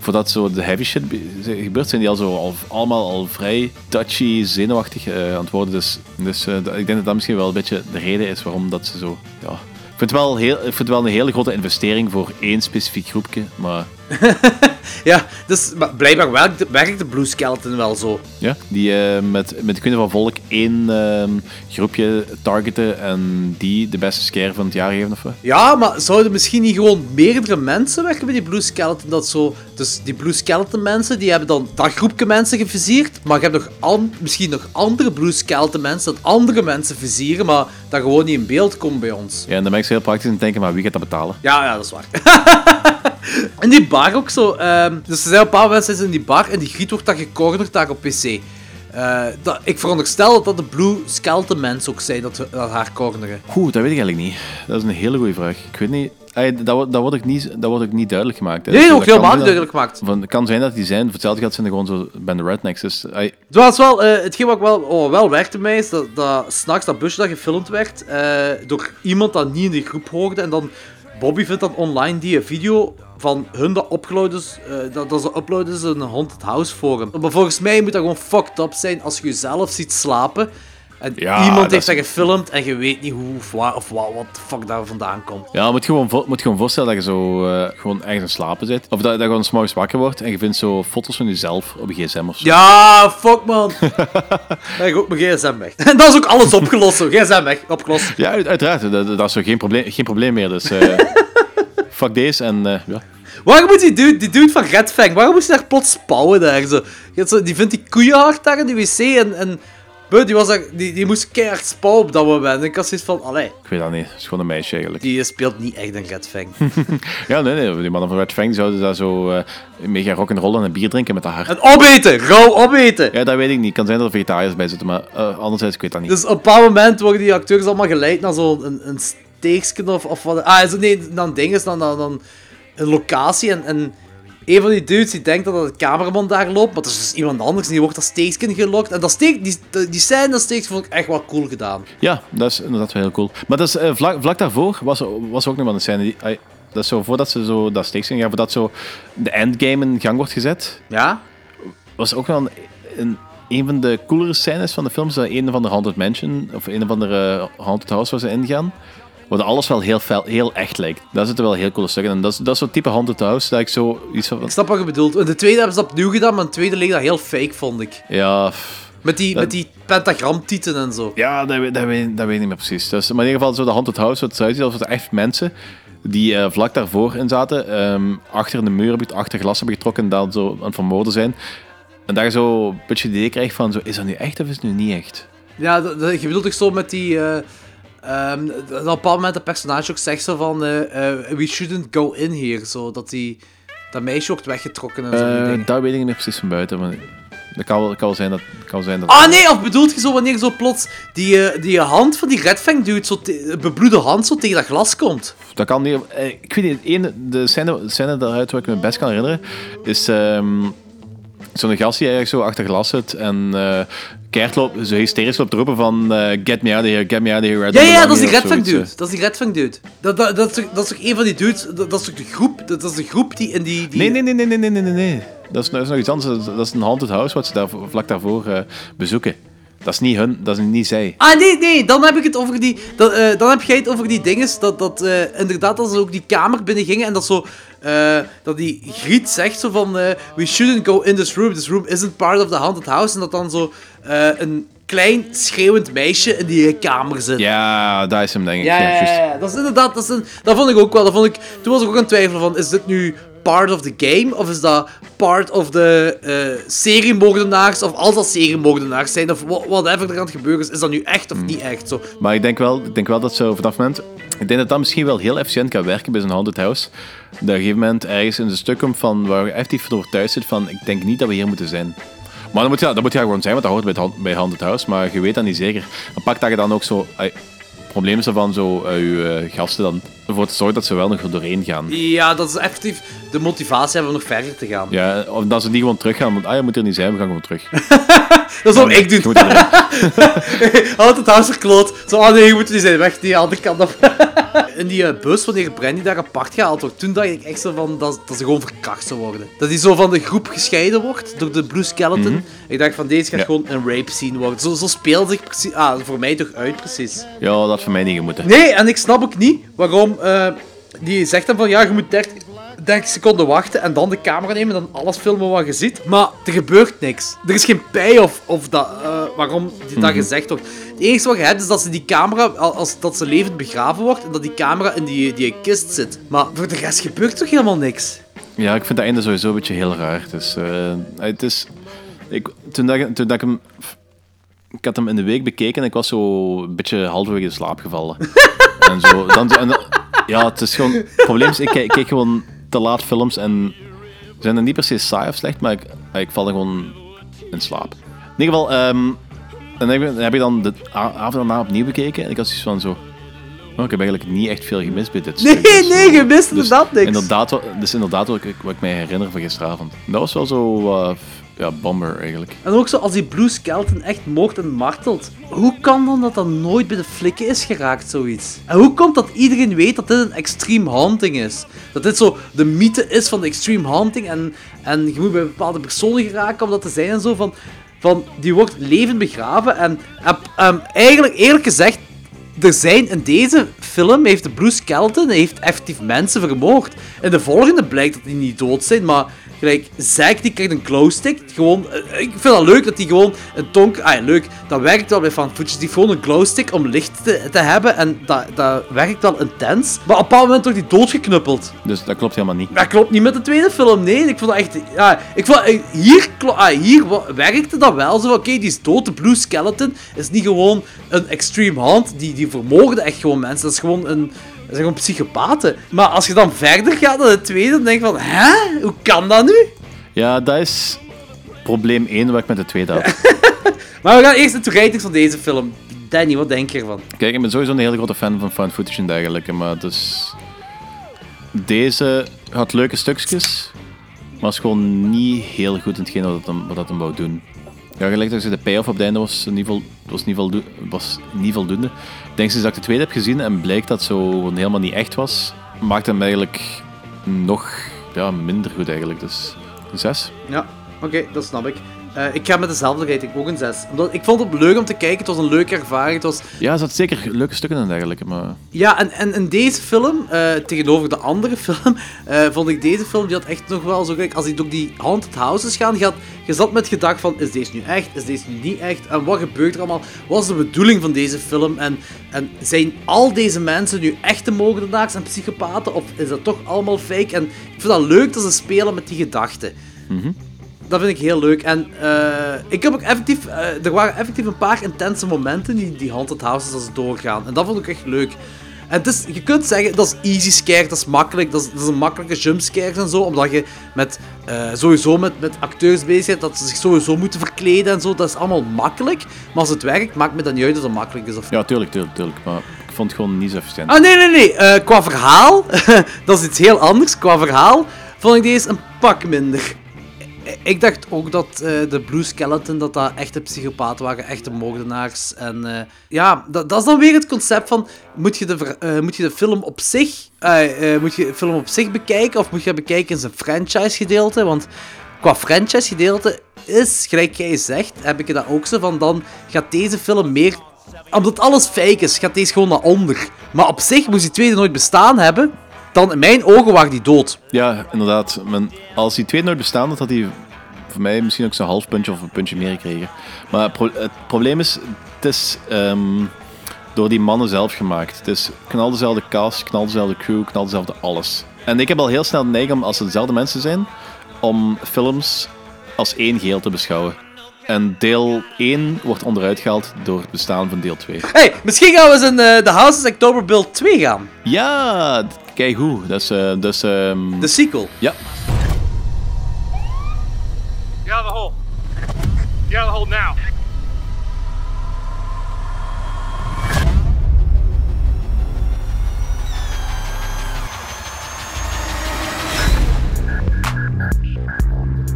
voordat zo de heavy shit be- gebeurt, zijn die al zo al, allemaal al vrij touchy, zenuwachtig eh, aan het worden. Dus, dus ik denk dat dat misschien wel een beetje de reden is waarom dat ze zo... Ja. Ik vind, het wel heel, ik vind het wel een hele grote investering voor één specifiek groepje, maar <laughs> Ja, dus maar blijkbaar werkt de, werkt de Blue Skeleton wel zo. ja, die eh, met, met de Kunnen van Volk één ehm, groepje targeten en die de beste scare van het jaar geven of wat? Ja, maar zouden misschien niet gewoon meerdere mensen werken bij die Blue Skeleton? Dat zo, dus die Blue Skeleton mensen, die hebben dan dat groepje mensen geviseerd. Maar je hebt nog an- misschien nog andere Blue Skeleton mensen dat andere mensen viseren, maar dat gewoon niet in beeld komt bij ons. Ja, en dan ben ik zo heel praktisch het denken, maar wie gaat dat betalen? Ja, ja, dat is waar. <laughs> <laughs> en die bar ook zo. ehm, dus er zijn een paar mensen in die bar en die giet wordt dan gecornerd daar op PC. Eh, dat, ik veronderstel dat dat de Blue Skeleton mensen ook zijn dat, dat haar corneren. Oeh, dat weet ik eigenlijk niet. Dat is een hele goede vraag. Ik weet niet... Dat, wordt- dat, wordt ook niet, dat wordt ook niet duidelijk gemaakt. hè. Nee, Dus ook helemaal niet duidelijk gemaakt. het kan zijn dat die zijn, voor hetzelfde gaat zijn er gewoon zo bij de rednecks. Dus, was wel, eh, hetgeen wat ik wel, oh, wel werkte mij is dat, dat s'nachts dat busje dat gefilmd werd eh, door iemand dat niet in die groep hoorde. En dan, Bobby vindt dan online die video van hun dat uploaden, eh, dat, dat ze uploaden is in een Haunted House forum. Maar volgens mij moet dat gewoon fucked up zijn als je jezelf ziet slapen. En Ja, iemand dat heeft dat gefilmd en je weet niet hoe of waar of wat, wat de fuck daar vandaan komt. Ja, je moet gewoon, vo- moet gewoon voorstellen dat je zo eh, gewoon ergens aan slapen zit. Of dat, dat je gewoon s'morgens wakker wordt en je vindt zo foto's van jezelf op een gsm of zo. Ja, fuck man. <laughs> Dan ik ook mijn gsm weg. En <laughs> dat is ook alles opgelost zo. gsm weg, opgelost. Ja, uit- uiteraard. Dat, dat is zo geen probleem, geen probleem meer. Dus eh, <laughs> fuck deze en eh, ja. Waarom moet die dude, die dude van Red Fang, waarom moest hij daar plots spouwen daar zo? Die vindt die koeienhart daar in die wc en... en die, was daar, die, die moest keihard spouwen op dat moment. En ik had zoiets van, allee, Ik weet dat niet. Het is gewoon een meisje eigenlijk. die speelt niet echt een Red Fang. <laughs> Ja, nee, nee. Die mannen van Red Fang zouden daar zo eh mega rock'n'rollen en een bier drinken met hart. en opeten, rauw opeten. Ja, dat weet ik niet. kan zijn dat er vegetariërs bij zitten, maar eh, anderzijds, ik weet dat niet. Dus op een bepaald moment worden die acteurs allemaal geleid naar zo'n een, een steeksken of, of wat. Ah, zo, nee, dan dingen, dan, dan, dan een locatie en... en een van die dudes die denkt dat het cameraman daar loopt, maar er is dus iemand anders en die wordt als steekskind gelokt. En dat steek, die, die scène dat steeks vond ik echt wel cool gedaan. Ja, dat is inderdaad wel heel cool. Maar dat is, eh, vlak, vlak daarvoor was, was ook nog wel een scène. Die, dat is zo, voordat ze zo dat steeks gingen, voordat zo de endgame in gang wordt gezet, Ja? was ook wel een, een, een van de coolere scènes van de film. Zo een van de Haunted Mansion, of een van de eh, Haunted House waar ze ingaan. Waar alles wel heel, fel, heel echt lijkt. Daar zitten wel heel coole stukken in. Dat is, dat is zo'n type Haunted House dat ik zo iets van... Ik snap wat je bedoelt. In de tweede hebben ze dat opnieuw gedaan, maar in de tweede leek dat heel fake, vond ik. Ja. Met die, Dat- met die pentagramtieten en zo. Ja, dat, weet- dat, weet, dat weet ik niet meer precies. Dus, maar in ieder geval, zo de Haunted House, wat het eruit ziet, alsof er echt mensen die eh, vlak daarvoor in zaten, ehm, achter de muur, hebben- achter glas hebben getrokken en daar zo aan het vermoorden zijn. En daar zo een beetje het idee krijgt van, zo, is dat nu echt of is het nu niet echt? Ja, dat- dat- je bedoelt toch zo met die... eh dat op een bepaald moment het personage ook zegt zo van... eh, eh, we shouldn't go in here. Zo, dat, die, dat meisje wordt weggetrokken en zo. dingen. dat weet ik niet precies van buiten, maar dat kan wel, kan wel zijn dat... Kan wel zijn dat Ah nee, of bedoelt je zo wanneer zo plots die, die hand van die Red Fang dude, zo bebloede hand, zo tegen dat glas komt? Dat kan niet. Ik weet niet, ene, de scène, scène daaruit waar ik me best kan herinneren, is ehm, zo'n gast die eigenlijk zo achter glas zit en eh keihard loopt, zo hysterisch loopt roepen van eh, get me out of here, get me out of here. Ja, ja, dat is die redfang dude. Eh. Dat is die redfang dude. Dat, dat, dat, is toch, dat is toch een van die dudes, dat, is toch de groep, dat, is de groep die in die... die... Nee, nee, nee, nee, nee, nee, nee, nee. Dat is, nog iets anders. Dat is een haunted house wat ze daar, vlak daarvoor eh, bezoeken. Dat is niet hun, dat is niet zij. Ah, nee, nee, dan heb ik het over die... Dat, eh, dan heb jij het over die dinges, dat, dat eh, inderdaad, dat ze ook die kamer binnen gingen en dat zo... eh, dat die Griet zegt zo van... eh, we shouldn't go in this room, this room isn't part of the haunted house. En dat dan zo een klein schreeuwend meisje in die kamer zit. Ja, daar is hem, denk ik. Ja, ja, juist. ja, ja. dat is inderdaad, dat, is een, dat vond ik ook wel. Dat vond ik, toen was ik ook aan het twijfelen van, is dit nu part of the game? Of is dat part of de eh seriemoordenaars? Of als dat seriemoordenaars zijn, of wha- whatever er aan het gebeuren is, is dat nu echt of niet echt? Zo. Maar ik denk wel, ik denk wel dat ze vanaf het moment... Ik denk dat dat misschien wel heel efficiënt kan werken bij zo'n haunted house. Dat op een gegeven moment ergens in een stuk komt van waar je effectief van overtuigd zit van ik denk niet dat we hier moeten zijn. Maar dat moet ja, dat moet ja gewoon zijn, want dat hoort bij, het, bij haunted house. Maar je weet dat niet zeker. Dan pak dat je dan ook zo... probleem is ervan zo eh, je eh, gasten dan ervoor te zorgen dat ze wel nog er doorheen gaan. Ja, dat is effectief de motivatie hebben om nog verder te gaan. Ja, of dat ze niet gewoon teruggaan, want ah, je moet er niet zijn, we gaan gewoon terug. <laughs> Dat is wat ik doe. <laughs> Altijd het huis verkloot. Zo, ah nee, je moet die zijn weg, die andere kant op. <laughs> In die eh, bus, wanneer Brandy daar apart gehaald wordt, toen dacht ik echt zo van dat, dat ze gewoon verkracht zou worden. Dat hij zo van de groep gescheiden wordt door de Blue Skeleton. Ik dacht van deze gaat Ja. gewoon een rape scene worden. Zo, zo speelt zich precies, ah, voor mij toch uit precies. Ja, dat had voor mij niet gemoeten. Nee, en ik snap ook niet waarom eh, die zegt dan van ja, je moet 30, 30 seconden wachten en dan de camera nemen en dan alles filmen wat je ziet. Maar er gebeurt niks. Er is geen payoff of dat, eh, waarom die, dat gezegd wordt. Het enige wat je hebt is dat ze die camera, al- als, dat ze levend begraven wordt en dat die camera in die, die kist zit. Maar voor de rest gebeurt toch helemaal niks? Ja, ik vind dat einde sowieso een beetje heel raar. Dus, eh, het is... Ik, toen, dat, ik- toen dat ik hem... Ik had hem in de week bekeken en ik was zo een beetje halverwege in slaap gevallen. <laughs> en zo, dan, en, ja, het is gewoon... Het probleem is, ik kijk, gewoon te laat films en ze zijn er niet per se saai of slecht, maar ik, ik val er gewoon in slaap. In ieder geval, ehm, dan heb, heb ik dan de avond daarna opnieuw bekeken en ik had zoiets van zo... Oh, ik heb eigenlijk niet echt veel gemist bij dit Nee, stuk. Dus, nee, je mist dus inderdaad niks. Inderdaad, dus inderdaad wat ik, wat ik mij herinner van gisteravond. Dat was wel zo, eh, ja, bomber eigenlijk. En ook zo als die Blue Skeleton echt moord en martelt. Hoe kan dan dat dat nooit bij de flikken is geraakt, zoiets? En hoe komt dat iedereen weet dat dit een extreme haunting is? Dat dit zo de mythe is van de extreme haunting en, en je moet bij bepaalde personen geraken om dat te zijn en zo van... Van, die wordt levend begraven en, en, en eigenlijk, eerlijk gezegd, er zijn in deze film heeft de Blue Skeleton heeft effectief mensen vermoord. In de volgende blijkt dat die niet dood zijn, maar gelijk Zack die krijgt een glowstick. Gewoon, eh, ik vind dat leuk dat hij gewoon een tonk. Ah, ja, leuk. Dat werkt wel bij fan footage. Die gewoon een glowstick om licht te, te hebben en dat, dat werkt wel intens. Maar op een bepaald moment wordt hij doodgeknuppeld. Dus dat klopt helemaal niet. Dat klopt niet met de tweede film, nee. Ik vond dat echt... Ja, ik vond, eh, hier, ah, hier werkte dat wel zo. Oké, die is dood. De Blue Skeleton is niet gewoon een extreme hand. Die, die vermoorden echt gewoon mensen. Dat is gewoon een... Dat zijn gewoon psychopaten. Maar als je dan verder gaat naar de tweede, dan denk je van... Hè? Hoe kan dat nu? Ja, dat is probleem 1 wat ik met de tweede had. <laughs> Maar we gaan eerst de ratings van deze film. Danny, wat denk je ervan? Kijk, ik ben sowieso een hele grote fan van found footage en dergelijke, maar dus... Deze had leuke stukjes. Maar is gewoon niet heel goed in hetgeen wat het hem, wat dat hem wou doen. Ja, gelijk dat zei, de payoff op het einde was niet, vol, was niet, voldo was niet voldoende. Ik denk sinds dat ik de tweede heb gezien en blijkt dat zo helemaal niet echt was, maakt hem eigenlijk nog ja, minder goed eigenlijk. Dus een 6. Ja, oké, dat snap ik. Eh, ik ga met dezelfde rating ook een 6. Omdat ik vond het leuk om te kijken, het was een leuke ervaring. Het was, Ja, er zat zeker leuke stukken en dergelijke, maar... ja, en, en in deze film, eh, tegenover de andere <laughs> film, eh, vond ik deze film, die had echt nog wel zo gelijk, als die door die haunted houses gaan, je, had, je zat met gedacht van, is deze nu echt, is deze nu niet echt, en wat gebeurt er allemaal, wat is de bedoeling van deze film, en, en zijn al deze mensen nu echte moordenaars en psychopaten, of is dat toch allemaal fake, en ik vind dat leuk dat ze spelen met die gedachten. Dat vind ik heel leuk. En eh, ik heb ook effectief, eh, er waren effectief een paar intense momenten die die haunted houses als ze doorgaan. En dat vond ik echt leuk. En het is, je kunt zeggen, dat is easy scare, dat is makkelijk, dat is, dat is een makkelijke jumpscare en zo, omdat je met, eh, sowieso met, met acteurs bezig bent, dat ze zich sowieso moeten verkleden en zo, dat is allemaal makkelijk. Maar als het werkt, maakt me dan niet uit of het makkelijk is of Ja, tuurlijk, tuurlijk, tuurlijk. Maar ik vond het gewoon niet zo efficiënt. Ah, nee, nee, nee. Qua verhaal, <laughs> dat is iets heel anders. Qua verhaal vond ik deze een pak minder. Ik dacht ook dat eh, de Blue Skeleton, dat dat echte psychopaten waren, echte moordenaars. En eh, ja, dat, dat is dan weer het concept van, moet je de, eh, moet je de film op zich, moet je de film op zich bekijken, of moet je bekijken in zijn franchise gedeelte? Want qua franchise gedeelte is, gelijk jij zegt, heb ik dat ook zo van, dan gaat deze film meer omdat alles fake is, gaat deze gewoon naar onder. Maar op zich moest die tweede nooit bestaan hebben, dan in mijn ogen waren die dood. Ja, inderdaad. Men, als die twee nooit bestaan had, had hij voor mij misschien ook zo'n half puntje of een puntje meer gekregen. Maar het, pro- het probleem is, het is ehm, door die mannen zelf gemaakt. Het is knal dezelfde cast, knal dezelfde crew, knal dezelfde alles. En ik heb al heel snel de neiging om, als het dezelfde mensen zijn, om films als één geheel te beschouwen. En deel 1 wordt onderuit gehaald door het bestaan van deel 2. hey, misschien gaan we eens in eh, The Houses October Build 2 gaan. Ja, kijk hoe. Dat is... eh, dat is ehm, De sequel. Ja. Get out of the hole. Get out of the hole now.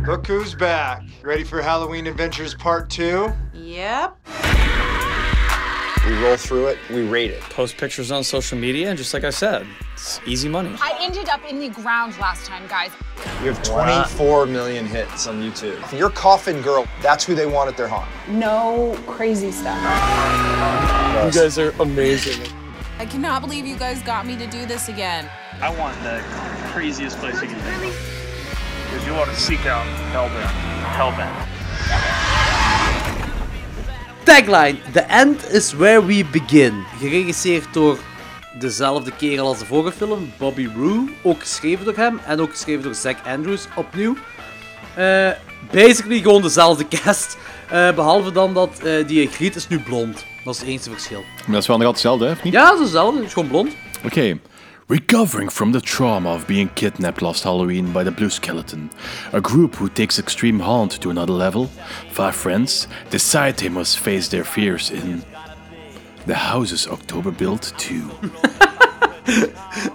Look who's back. Ready for Halloween Adventures Part 2? Yep. We roll through it, we rate it. Post pictures on social media, and just like I said, it's easy money. I ended up in the ground last time, guys. We have 24 million hits on YouTube. If you're Coffin Girl, that's who they want at their haunt. No crazy stuff. You guys are amazing. I cannot believe you guys got me to do this again. I want the craziest place you can think of. Because you want to seek out. Hellbound. Tagline: The end is where we begin. Geregisseerd door dezelfde kerel als de vorige film, Bobby Rue. Ook geschreven door hem en ook geschreven door Zack Andrews opnieuw. Eh, basically gewoon dezelfde cast. Eh, behalve dan dat eh, die Griet is nu blond. Dat is het enige verschil. Maar dat is wel nog altijd hetzelfde, hè? Of niet? Ja, dat is hetzelfde. Het is gewoon blond. Oké. Recovering from the trauma of being kidnapped last Halloween by the Blue Skeleton, a group who takes extreme haunt to another level, five friends decide they must face their fears in the house's October 2.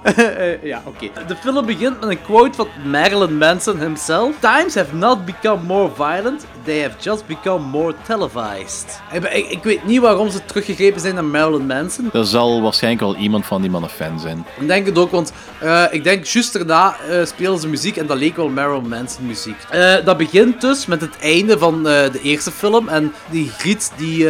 Eh, <laughs> ja, oké. De film begint met een quote van Marilyn Manson himself. Times have not become more violent, they have just become more televised. Ik, ik, ik weet niet waarom ze teruggegrepen zijn naar Marilyn Manson. Er zal waarschijnlijk wel iemand van die mannen fan zijn. Ik denk het ook, want eh, ik denk juist daarna eh spelen ze muziek en dat leek wel Marilyn Manson muziek. Eh, dat begint dus met het einde van eh, de eerste film en die Griet die,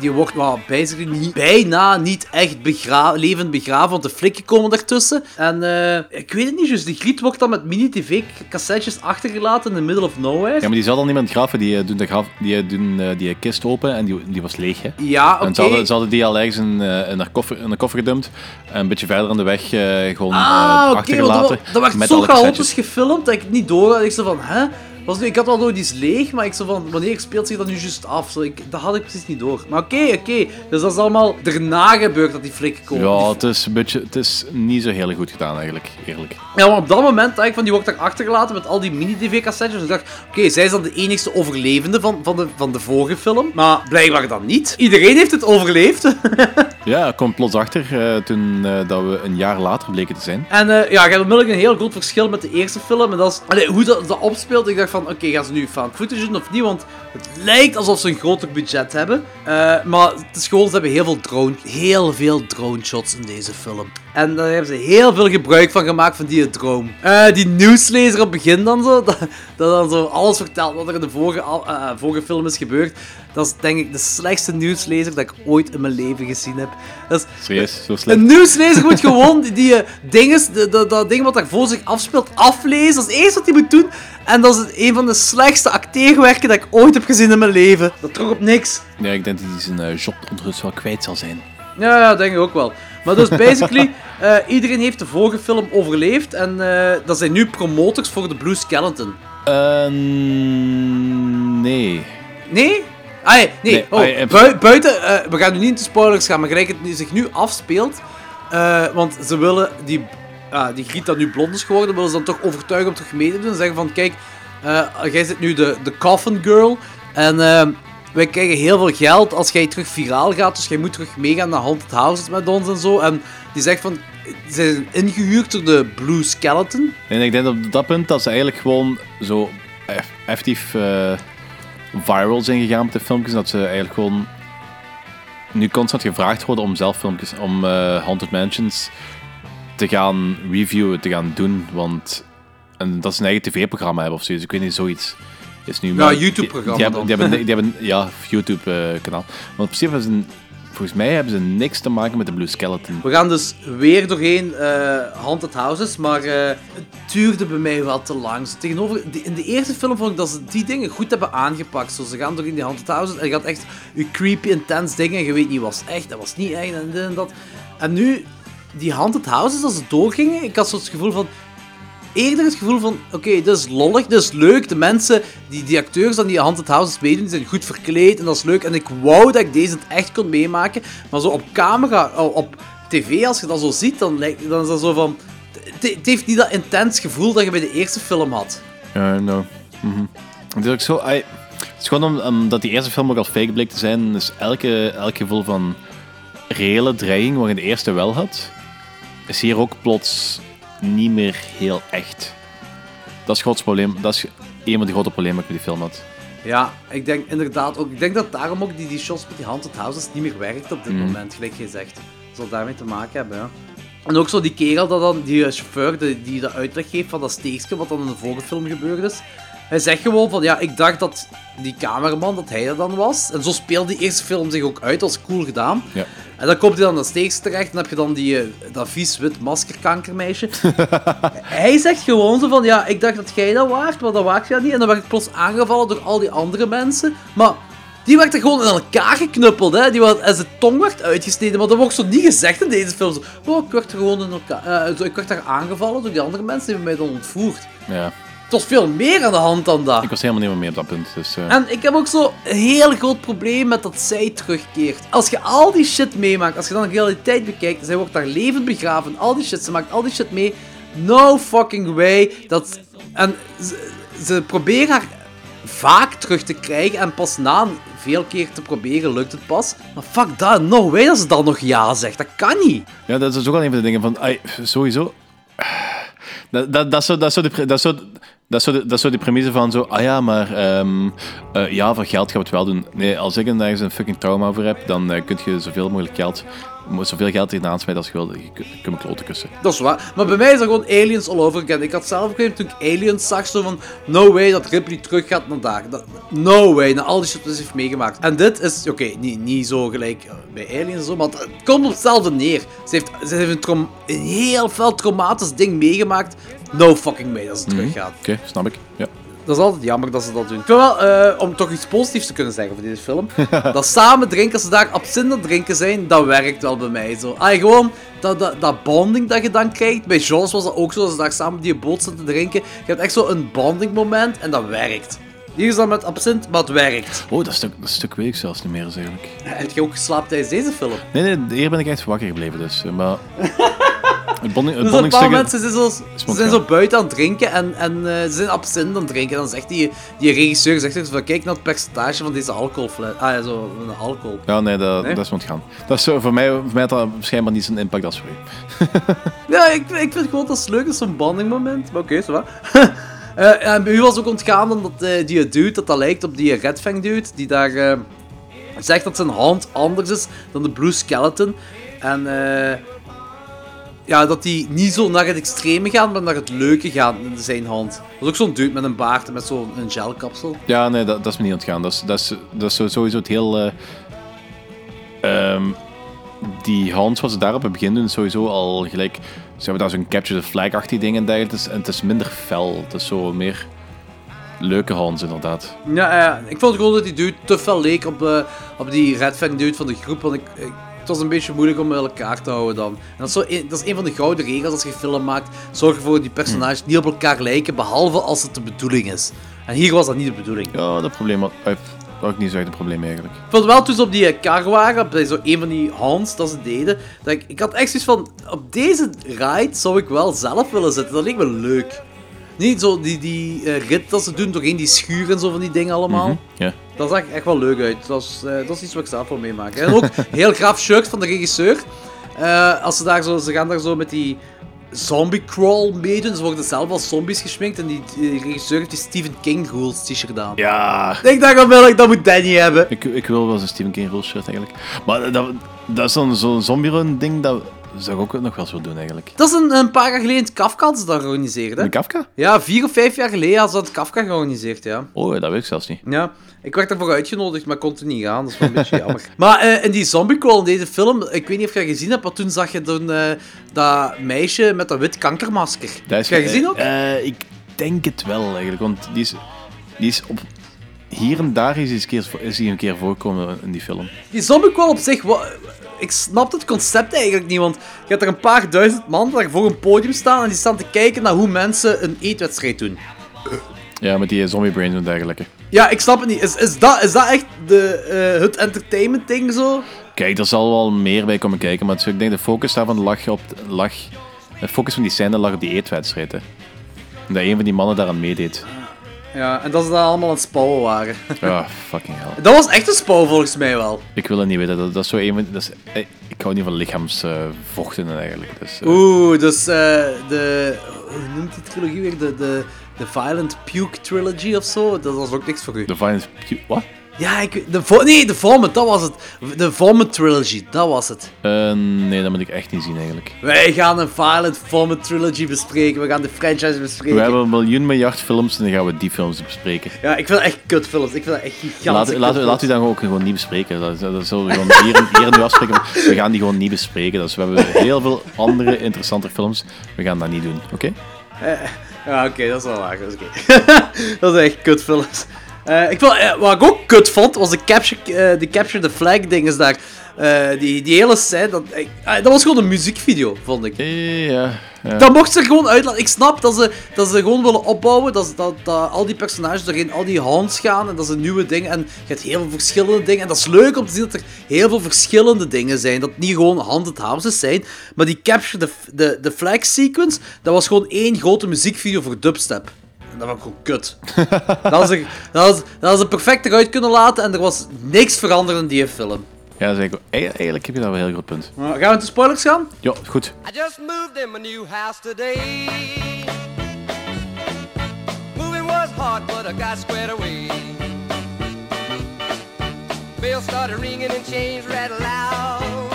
die wordt well, basically niet, bijna niet echt begra levend begraven, want de flikken komen ertussen. En eh, ik weet het niet, dus die Griet wordt dan met mini-tv-cassettes achtergelaten in the middle of nowhere. Ja, maar die zal dan niemand graven, die eh, doen, de graf, die, eh, doen eh, die kist open en die, die was leeg, hè? Ja, oké. En ze hadden, ze hadden die al ergens in, in, haar koffer, in een koffer gedumpt. En een beetje verder aan de weg gewoon eh, Ah, oké, achtergelaten. dat, werd zo chaotisch gefilmd dat ik het niet door had. Ik zo van, hè? Was nu, ik had al door die is leeg, maar ik zo van, wanneer speelt zich dat nu juist af? Zo, ik, dat had ik precies niet door. Maar oké, oké. Dus dat is allemaal daarna gebeurd dat die flikken komen. Ja, het is, een beetje, het is niet zo heel goed gedaan eigenlijk, eerlijk. Ja, maar op dat moment ik van, die wordt daar achtergelaten met al die mini-tv-cassettes. Dus ik dacht, oké, zij is dan de enigste overlevende van, van, de, van de vorige film. Maar blijkbaar dan niet. Iedereen heeft het overleefd. <laughs> Ja, ik kwam plots achter eh, toen eh, dat we een jaar later bleken te zijn. En eh, ja, je hebt onmiddellijk een heel groot verschil met de eerste film. En dat is hoe dat, dat opspeelt. Ik dacht van, oké, gaan ze nu fan footage doen of niet? Want het lijkt alsof ze een groter budget hebben. Eh, maar het is gewoon, ze hebben heel veel drone, heel veel drone shots in deze film. En daar hebben ze heel veel gebruik van gemaakt van die drone. Eh, die nieuwslezer op het begin dan zo, <laughs> dat, dat dan zo alles vertelt wat er in de vorige, eh, vorige film is gebeurd. Dat is denk ik de slechtste nieuwslezer dat ik ooit in mijn leven gezien heb. Dat is, Serieus, zo slecht. een nieuwslezer moet <laughs> gewoon die, die dinges, de- de- dat ding wat daar voor zich afspeelt, aflezen. Dat is het eerste wat hij moet doen. En dat is een van de slechtste acteerwerken dat ik ooit heb gezien in mijn leven. Dat trok op niks. Ja, ik denk dat hij zijn eh, job ondertussen wel kwijt zal zijn. Ja, ja, denk ik ook wel. Maar dus basically, <laughs> eh, iedereen heeft de vorige film overleefd. En eh, dat zijn nu promotors voor de Blue Skeleton. Eh, nee. Nee? Ah, nee, nee. Nee, Oh, ah, bui- buiten, we gaan nu niet into spoilers gaan, maar gelijk het nu- zich nu afspeelt. want ze willen die, ah, die Griet dat nu blond is geworden, willen ze dan toch overtuigen om terug mee te doen. En zeggen van, kijk, jij zit nu de, de Coffin Girl. En eh, wij krijgen heel veel geld als jij terug viraal gaat. Dus jij moet terug meegaan naar Haunted Houses met ons en zo. En die zegt van, ze zijn ingehuurd door de Blue Skeleton. En ik denk op dat punt dat ze eigenlijk gewoon zo eff- effectief eh, viral zijn gegaan met de filmpjes. Dat ze eigenlijk gewoon nu constant gevraagd worden om zelf filmpjes, om eh, Haunted Mansions te gaan reviewen, te gaan doen. Want en dat ze een eigen tv-programma hebben of zoiets. Ik weet niet, zoiets is nu... YouTube-programma die, die, hebben, die, hebben, die hebben, ja, YouTube-kanaal. maar in principe hebben ze, een- volgens mij hebben ze niks te maken met de Blue Skeleton. We gaan dus weer doorheen eh Haunted Houses, maar eh, het duurde bij mij wel te lang. Tegenover, in de eerste film vond ik dat ze die dingen goed hebben aangepakt. Zo, ze gaan doorheen die Haunted Houses en je gaat echt je creepy, intense dingen en je weet niet, was echt, dat was niet echt en dit en dat. En nu, die Haunted Houses, als ze doorgingen, ik had zo het gevoel van... Eerder het gevoel van, oké, dit is lollig, dit is leuk. De mensen, die, die acteurs aan die Haunted Houses meedoen, die zijn goed verkleed en dat is leuk. En ik wou dat ik deze het echt kon meemaken. Maar zo op camera, oh, op tv, als je dat zo ziet, dan, lijkt, dan is dat zo van... Het het heeft niet dat intens gevoel dat je bij de eerste film had. Ja, no. Mhm. Het is ook zo... het is gewoon om- omdat die eerste film ook al fake bleek te zijn. Dus elke, elk gevoel van reële dreiging, wat je de eerste wel had, is hier ook plots niet meer heel echt. Dat is grootste probleem. Dat is een van de grote problemen met die film had. Ja, ik denk inderdaad ook... Ik denk dat daarom ook die, die shots met die Haunted Houses niet meer werkt op dit Mhm. moment, gelijk je zegt. Dat zal daarmee te maken hebben, ja. En ook zo die kerel, dat dan, die chauffeur, die, die de uitleg geeft van dat steekje, wat dan in de vorige film gebeurd is. Hij zegt gewoon van, ja, ik dacht dat die cameraman, dat hij er dan was. En zo speelde die eerste film zich ook uit, dat was cool gedaan. Ja. En dan komt hij dan dat steekje terecht en dan heb je dan die, eh, dat vies wit maskerkankermeisje. <laughs> hij zegt gewoon zo van, ja, ik dacht dat jij dat waart, maar dat waart jij niet. En dan werd ik plots aangevallen door al die andere mensen. Maar die werd er gewoon in elkaar geknuppeld, hè. Die werd, en zijn tong werd uitgesneden, maar dat wordt zo niet gezegd in deze film. Zo, oh, ik werd er gewoon in elkaar... eh, zo, ik werd daar aangevallen door die andere mensen, die hebben mij dan ontvoerd. Ja. Het was veel meer aan de hand dan dat. Ik was helemaal niet meer mee op dat punt. Dus, eh, En ik heb ook zo een heel groot probleem met dat zij terugkeert. Als je al die shit meemaakt, als je dan de realiteit bekijkt, zij wordt daar levend begraven, al die shit, ze maakt al die shit mee. No fucking way. Dat, en ze, ze proberen haar vaak terug te krijgen en pas na een veel keer te proberen lukt het pas. Maar fuck dat, no way dat ze dan nog ja zegt. Dat kan niet. Ja, dat is ook al een van de dingen van, ai, sowieso. Dat, dat, dat, zo, dat, zo de, dat, zo, dat, is zo de, dat zo de premisse van zo, ah ja, maar ehm, eh, ja, voor geld gaan we het wel doen. Nee, als ik er ergens een fucking trauma over heb, dan eh, kun je zoveel mogelijk geld, zoveel geld erin aansmijten als je wil. Je kun- je kunt me kloten kussen. Dat is waar. Maar bij mij is dat gewoon aliens all over. Ik had zelf ook toen ik aliens zag, zo van... No way dat Ripley terug gaat naar daar. No way, na al die shit dat ze heeft meegemaakt. En dit is... Oké, niet, zo gelijk eh, bij aliens en zo, maar het komt op hetzelfde neer. Ze heeft, ze heeft een, een heel veel traumatisch ding meegemaakt. No fucking way dat ze terug gaat. Oké, snap ik. Ja. Dat is altijd jammer dat ze dat doen. Ik vind wel, eh, om toch iets positiefs te kunnen zeggen over deze film. <laughs> dat samen drinken, als ze daar absint aan het drinken zijn, dat werkt wel bij mij zo. Ah, gewoon dat, dat, dat bonding dat je dan krijgt. Bij Jaws was dat ook zo, als ze daar samen die boot zitten te drinken. Je hebt echt zo een bonding moment en dat werkt. Hier is dat met absint, maar het werkt. Oh, dat stuk, dat stuk weet ik zelfs niet meer, is eigenlijk. Heb je ook geslapen tijdens deze film? Nee, nee, hier ben ik echt wakker gebleven, dus. eh, Maar... <laughs> het bonding, het Dus een paar mensen zijn, zo, ze zijn zo buiten aan het drinken en, en eh, ze zijn absint aan het drinken. En dan zegt die, die regisseur, zegt zo van, kijk naar het percentage van deze alcoholfles. Ah ja, zo, een alcohol. Ja, nee, dat, Nee? dat is ontgaan. Dat is zo, voor, mij, voor mij had dat schijnbaar niet zo'n impact als voor u. <laughs> Ja, ik, ik vind gewoon dat is leuk, dat is zo'n bonding moment. Maar oké, zo wat. <laughs> Eh, en bij u was ook ontgaan omdat eh, die dude, dat dat lijkt op die Red Fang dude, die daar zegt dat zijn hand anders is dan de Blue Skeleton. En eh, ja, dat die niet zo naar het extreme gaan, maar naar het leuke gaan in zijn hand. Dat is ook zo'n dude met een baard en met zo'n een gelkapsel. Ja, nee, dat, dat is me niet ontgaan. Dat is, dat is, dat is sowieso het heel... eh, ehm, die hand wat ze daar op het begin doen, sowieso al gelijk... Ze hebben daar zo'n capture the flag-achtig ding en dergelijke. Het is- En het is minder fel. Het is zo meer leuke hands, inderdaad. Ja, eh, ik vond gewoon dat die dude te veel leek op, eh, op die Red Fang dude van de groep. Want ik, ik- het was een beetje moeilijk om elkaar te houden dan. En dat is, zo een, dat is een van de gouden regels als je film maakt. Zorg ervoor dat die personages niet op elkaar lijken, behalve als het de bedoeling is. En hier was dat niet de bedoeling. Ja, dat probleem had... eh, Dat ik niet zo echt een probleem eigenlijk. Ik vond wel toen ze op die eh, kar waren, bij zo een van die hands dat ze deden, dat ik, ik had echt zoiets van, op deze ride zou ik wel zelf willen zitten. Dat leek me leuk. Niet zo die, die eh, rit dat ze doen doorheen die schuur en zo van die dingen allemaal. Mhm, Ja. Dat zag echt wel leuk uit. Dat is, eh, dat is iets wat ik zelf wil meemaken. En ook heel graaf shirt van de regisseur. Eh, als ze daar zo, ze gaan daar zo met die zombie crawl meedoen. Ze worden zelf als zombies geschminkt. En die, die regisseur heeft die Stephen King rules t-shirt aan. Ja. Ik dacht wel, dat moet Danny hebben. Ik, ik wil wel eens een Stephen King rules shirt eigenlijk. Maar dat, dat is dan zo'n zombie run ding, dat zou ik ook nog wel willen doen eigenlijk. Dat is een, een paar jaar geleden het Kafka dat georganiseerd. Hè? De Kafka? Ja, vier of vijf jaar geleden hadden ze dat Kafka georganiseerd, ja. Oh, dat weet ik zelfs niet. Ja, ik werd ervoor uitgenodigd, maar kon er niet gaan. Dat is wel een beetje jammer. <laughs> Maar eh, in die zombie crawl in deze film, ik weet niet of je dat gezien hebt, maar toen zag je toen, eh, dat meisje met dat wit kankermasker. Dat is, Heb je dat gezien ook? Eh, ik denk het wel eigenlijk, want die is, die is op... Hier en daar is hij, eens een keer, is een keer voorkomen in die film. Die zombie crawl op zich, wa- ik snap het concept eigenlijk niet, want je hebt er een paar duizend man daar voor een podium staan en die staan te kijken naar hoe mensen een eetwedstrijd doen. Ja, met die zombie brains en dergelijke. Ja, ik snap het niet. Is, is, dat, is dat echt de, eh, het entertainment ding zo? Kijk, er zal wel meer bij komen kijken, maar ik denk de focus daarvan lag op... Lag, de focus van die scène lag op die eetwedstrijd, hè. Dat een van die mannen daaraan meedeed. Ja, en dat ze daar allemaal aan het spouwen waren. Ja, <laughs> fucking hell. Dat was echt een spouw volgens mij wel. Ik wil het niet weten. Dat, dat is zo een. Dat is, eh, ik hou niet van lichaamsvochten eigenlijk. Dus, eh, Oeh, dus eh, de. Hoe noemt die trilogie weer? De, de, de Violent Puke Trilogy of zo? Dat was ook niks voor u. The Violent... Wat? Ja, ik, de, nee, de Vomit, dat was het. De Vomit Trilogy, dat was het. Eh, nee, dat moet ik echt niet zien eigenlijk. Wij gaan een Violent Vomit Trilogy bespreken. We gaan de franchise bespreken. We hebben een miljoen miljard films en dan gaan we die films bespreken. Ja, ik vind dat echt kutfilms. Ik vind dat echt gigantisch. Laat, laat, laat u dan ook gewoon niet bespreken. Dat, dat zullen we gewoon hier, hier nu afspreken. We gaan die gewoon niet bespreken. Dus we hebben heel veel andere interessante films. We gaan dat niet doen, oké? Eh, ja, oké, dat is wel waar. Dat is, oké. <laughs> dat is echt kutfilms. Eh ik vond, eh, wat ik ook kut vond, was de Capture, eh, de, capture the Flag dinges daar. Die, die hele scène, dat, eh, dat was gewoon een muziekvideo, vond ik. Ja. Dat mocht ze er gewoon uitlaten. Ik snap dat ze, dat ze gewoon willen opbouwen, dat, dat, dat al die personages doorheen al die hands gaan en dat ze nieuwe dingen en je hebt heel veel verschillende dingen. En dat is leuk om te zien dat er heel veel verschillende dingen zijn. Dat het niet gewoon haunted houses zijn. Maar die Capture the, the, the Flag sequence, dat was gewoon één grote muziekvideo voor dubstep. Dat was gewoon kut. dat, was er, dat, was, dat was er perfect eruit kunnen laten en er was niks veranderd in die film. Ja, ik, eigenlijk heb je daar wel een heel goed punt. Maar gaan we naar de spoilers gaan? Ja, goed. I just moved in my new house today. Moving was hard, but I got squared away. Bells started ringing and chains rattled loud.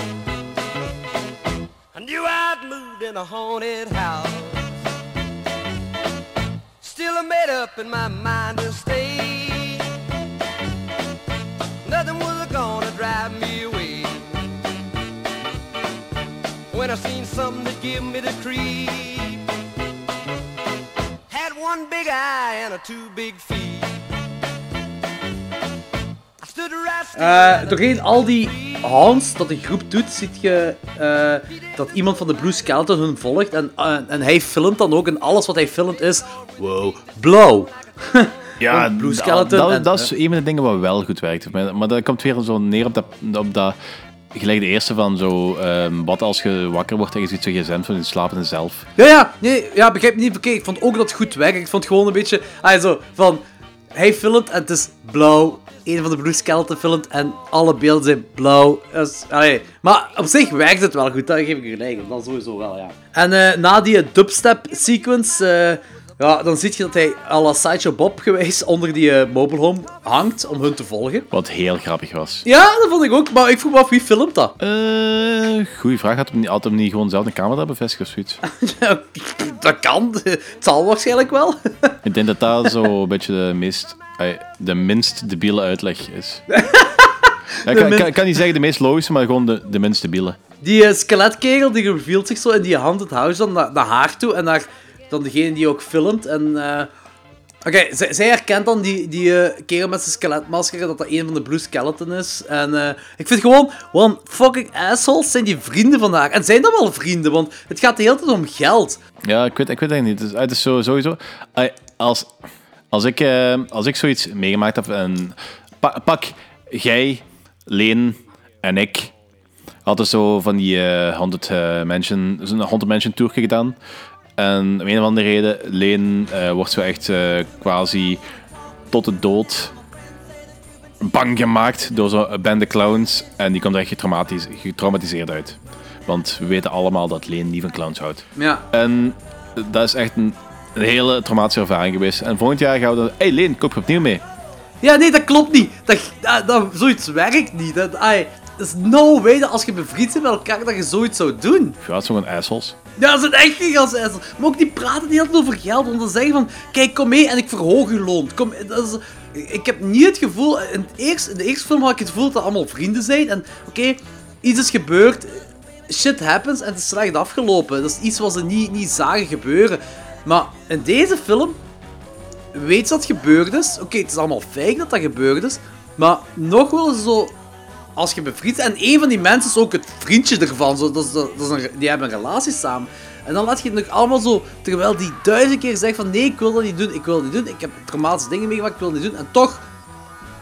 I knew I'd moved in a haunted house. Still, I made up in my mind to stay. Nothing was gonna drive me away. When I seen something that give me the creep. Had one big eye and a two big feet. Still. Eh, doorheen al die hands dat de groep doet, ziet je eh, dat iemand van de Blue Skeleton hun volgt. En, eh, en hij filmt dan ook. En alles wat hij filmt is... Wow, blauw. <laughs> Ja, Blue Skeleton dat, en- dat is een van de dingen wat wel goed werkt. Maar, maar dat komt weer zo neer op dat, op dat gelijk de eerste van zo, ehm, wat als je wakker wordt en je ziet zo gsm van je slapende zelf. Ja, ja, nee, ja, begrijp me niet verkeerd. Ik vond ook dat het goed werkt. Ik vond gewoon een beetje, ah, zo, van, hij filmt en het is blauw. Een van de Blue Skeleton filmt en alle beelden zijn blauw. Dus, allee. Maar op zich werkt het wel goed, daar geef ik gelijk. Dat sowieso wel, ja. En eh, na die dubstep sequence, eh, ja, dan zie je dat hij à la Sideshow Bob geweest onder die eh, mobile home hangt om hun te volgen. Wat heel grappig was. Ja, dat vond ik ook. Maar ik vroeg me af, wie filmt dat? Eh, goeie vraag. Had hem, niet- had hem niet gewoon zelf een camera bevestigd of zoiets? <laughs> dat kan. Het zal waarschijnlijk wel. Ik denk dat dat zo een beetje de, meest, de minst debiele uitleg is. <laughs> Ik kan, kan, kan niet zeggen de meest logische, maar gewoon de, de minst debiele. Die uh, skeletkegel die revealt zich zo in die hand het huis dan naar, naar haar toe en naar dan degene die ook filmt. En eh, oké, zij, zij herkent dan die, die eh, kerel met zijn skeletmasker dat dat een van de Blue Skeleton is. En eh, ik vind gewoon, een fucking assholes zijn die vrienden van haar. En zijn dat wel vrienden, want het gaat de hele tijd om geld. Ja, ik weet, ik weet het niet. Het is, het is zo, sowieso... eh, Als, als, ik, eh, als ik zoiets meegemaakt heb en... pa- pak, jij, Leen en ik hadden zo van die eh, Haunted eh, Mansion... Zo'n Haunted Mansion tour gedaan. En om een of andere reden, Leen eh, wordt zo echt eh, quasi tot de dood bang gemaakt door zo'n bende clowns. En die komt er echt getraumatisch, getraumatiseerd uit. Want we weten allemaal dat Leen niet van clowns houdt. Ja. En dat is echt een, een hele traumatische ervaring geweest. En volgend jaar gaan we dan... Hey Leen, koop je opnieuw mee? Ja, nee, dat klopt niet. Dat, dat, dat- zoiets werkt niet. Dat, ai, dat is no way dat als je bevriend bent met elkaar dat je zoiets zou doen. Ja, zijn gewoon assholes. Ja, dat zijn echt gigantische assholes. Maar ook die praten niet altijd over geld. Want dan zeggen van, kijk, kom mee en ik verhoog je loon. Kom, dat is, ik heb niet het gevoel... In, het eerst, in de eerste film had ik het gevoel dat het allemaal vrienden zijn. En oké, iets is gebeurd. Shit happens en het is slecht afgelopen. Dat is iets wat ze niet, niet zagen gebeuren. Maar in deze film weet ze dat het gebeurd is. Oké, het is allemaal fake dat dat gebeurd is. Maar nog wel zo... Als je bevriend. En een van die mensen is ook het vriendje ervan. Zo, dat is, dat is een, die hebben een relatie samen. En dan laat je het nog allemaal zo... Terwijl die duizend keer zegt van... Nee, ik wil dat niet doen. Ik wil dat niet doen. Ik heb traumatische dingen meegemaakt. Ik wil dat niet doen. En toch...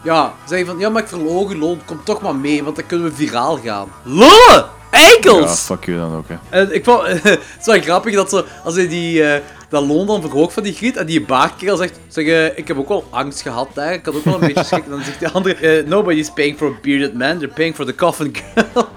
Ja, zeg je van... Ja, maar ik verloog je loon. Kom toch maar mee. Want dan kunnen we viraal gaan. Lullen! Eikels! Ja, fuck you dan ook, hè. En ik vond <laughs> het is wel grappig dat ze, als hij die, eh, dat loon dan verhoogt van die griet en die baardkerel zegt, zeg, eh, ik heb ook wel angst gehad daar, ik had ook wel een beetje schrik. En dan zegt die andere, eh, nobody's paying for a bearded man, they're paying for the coffin girl.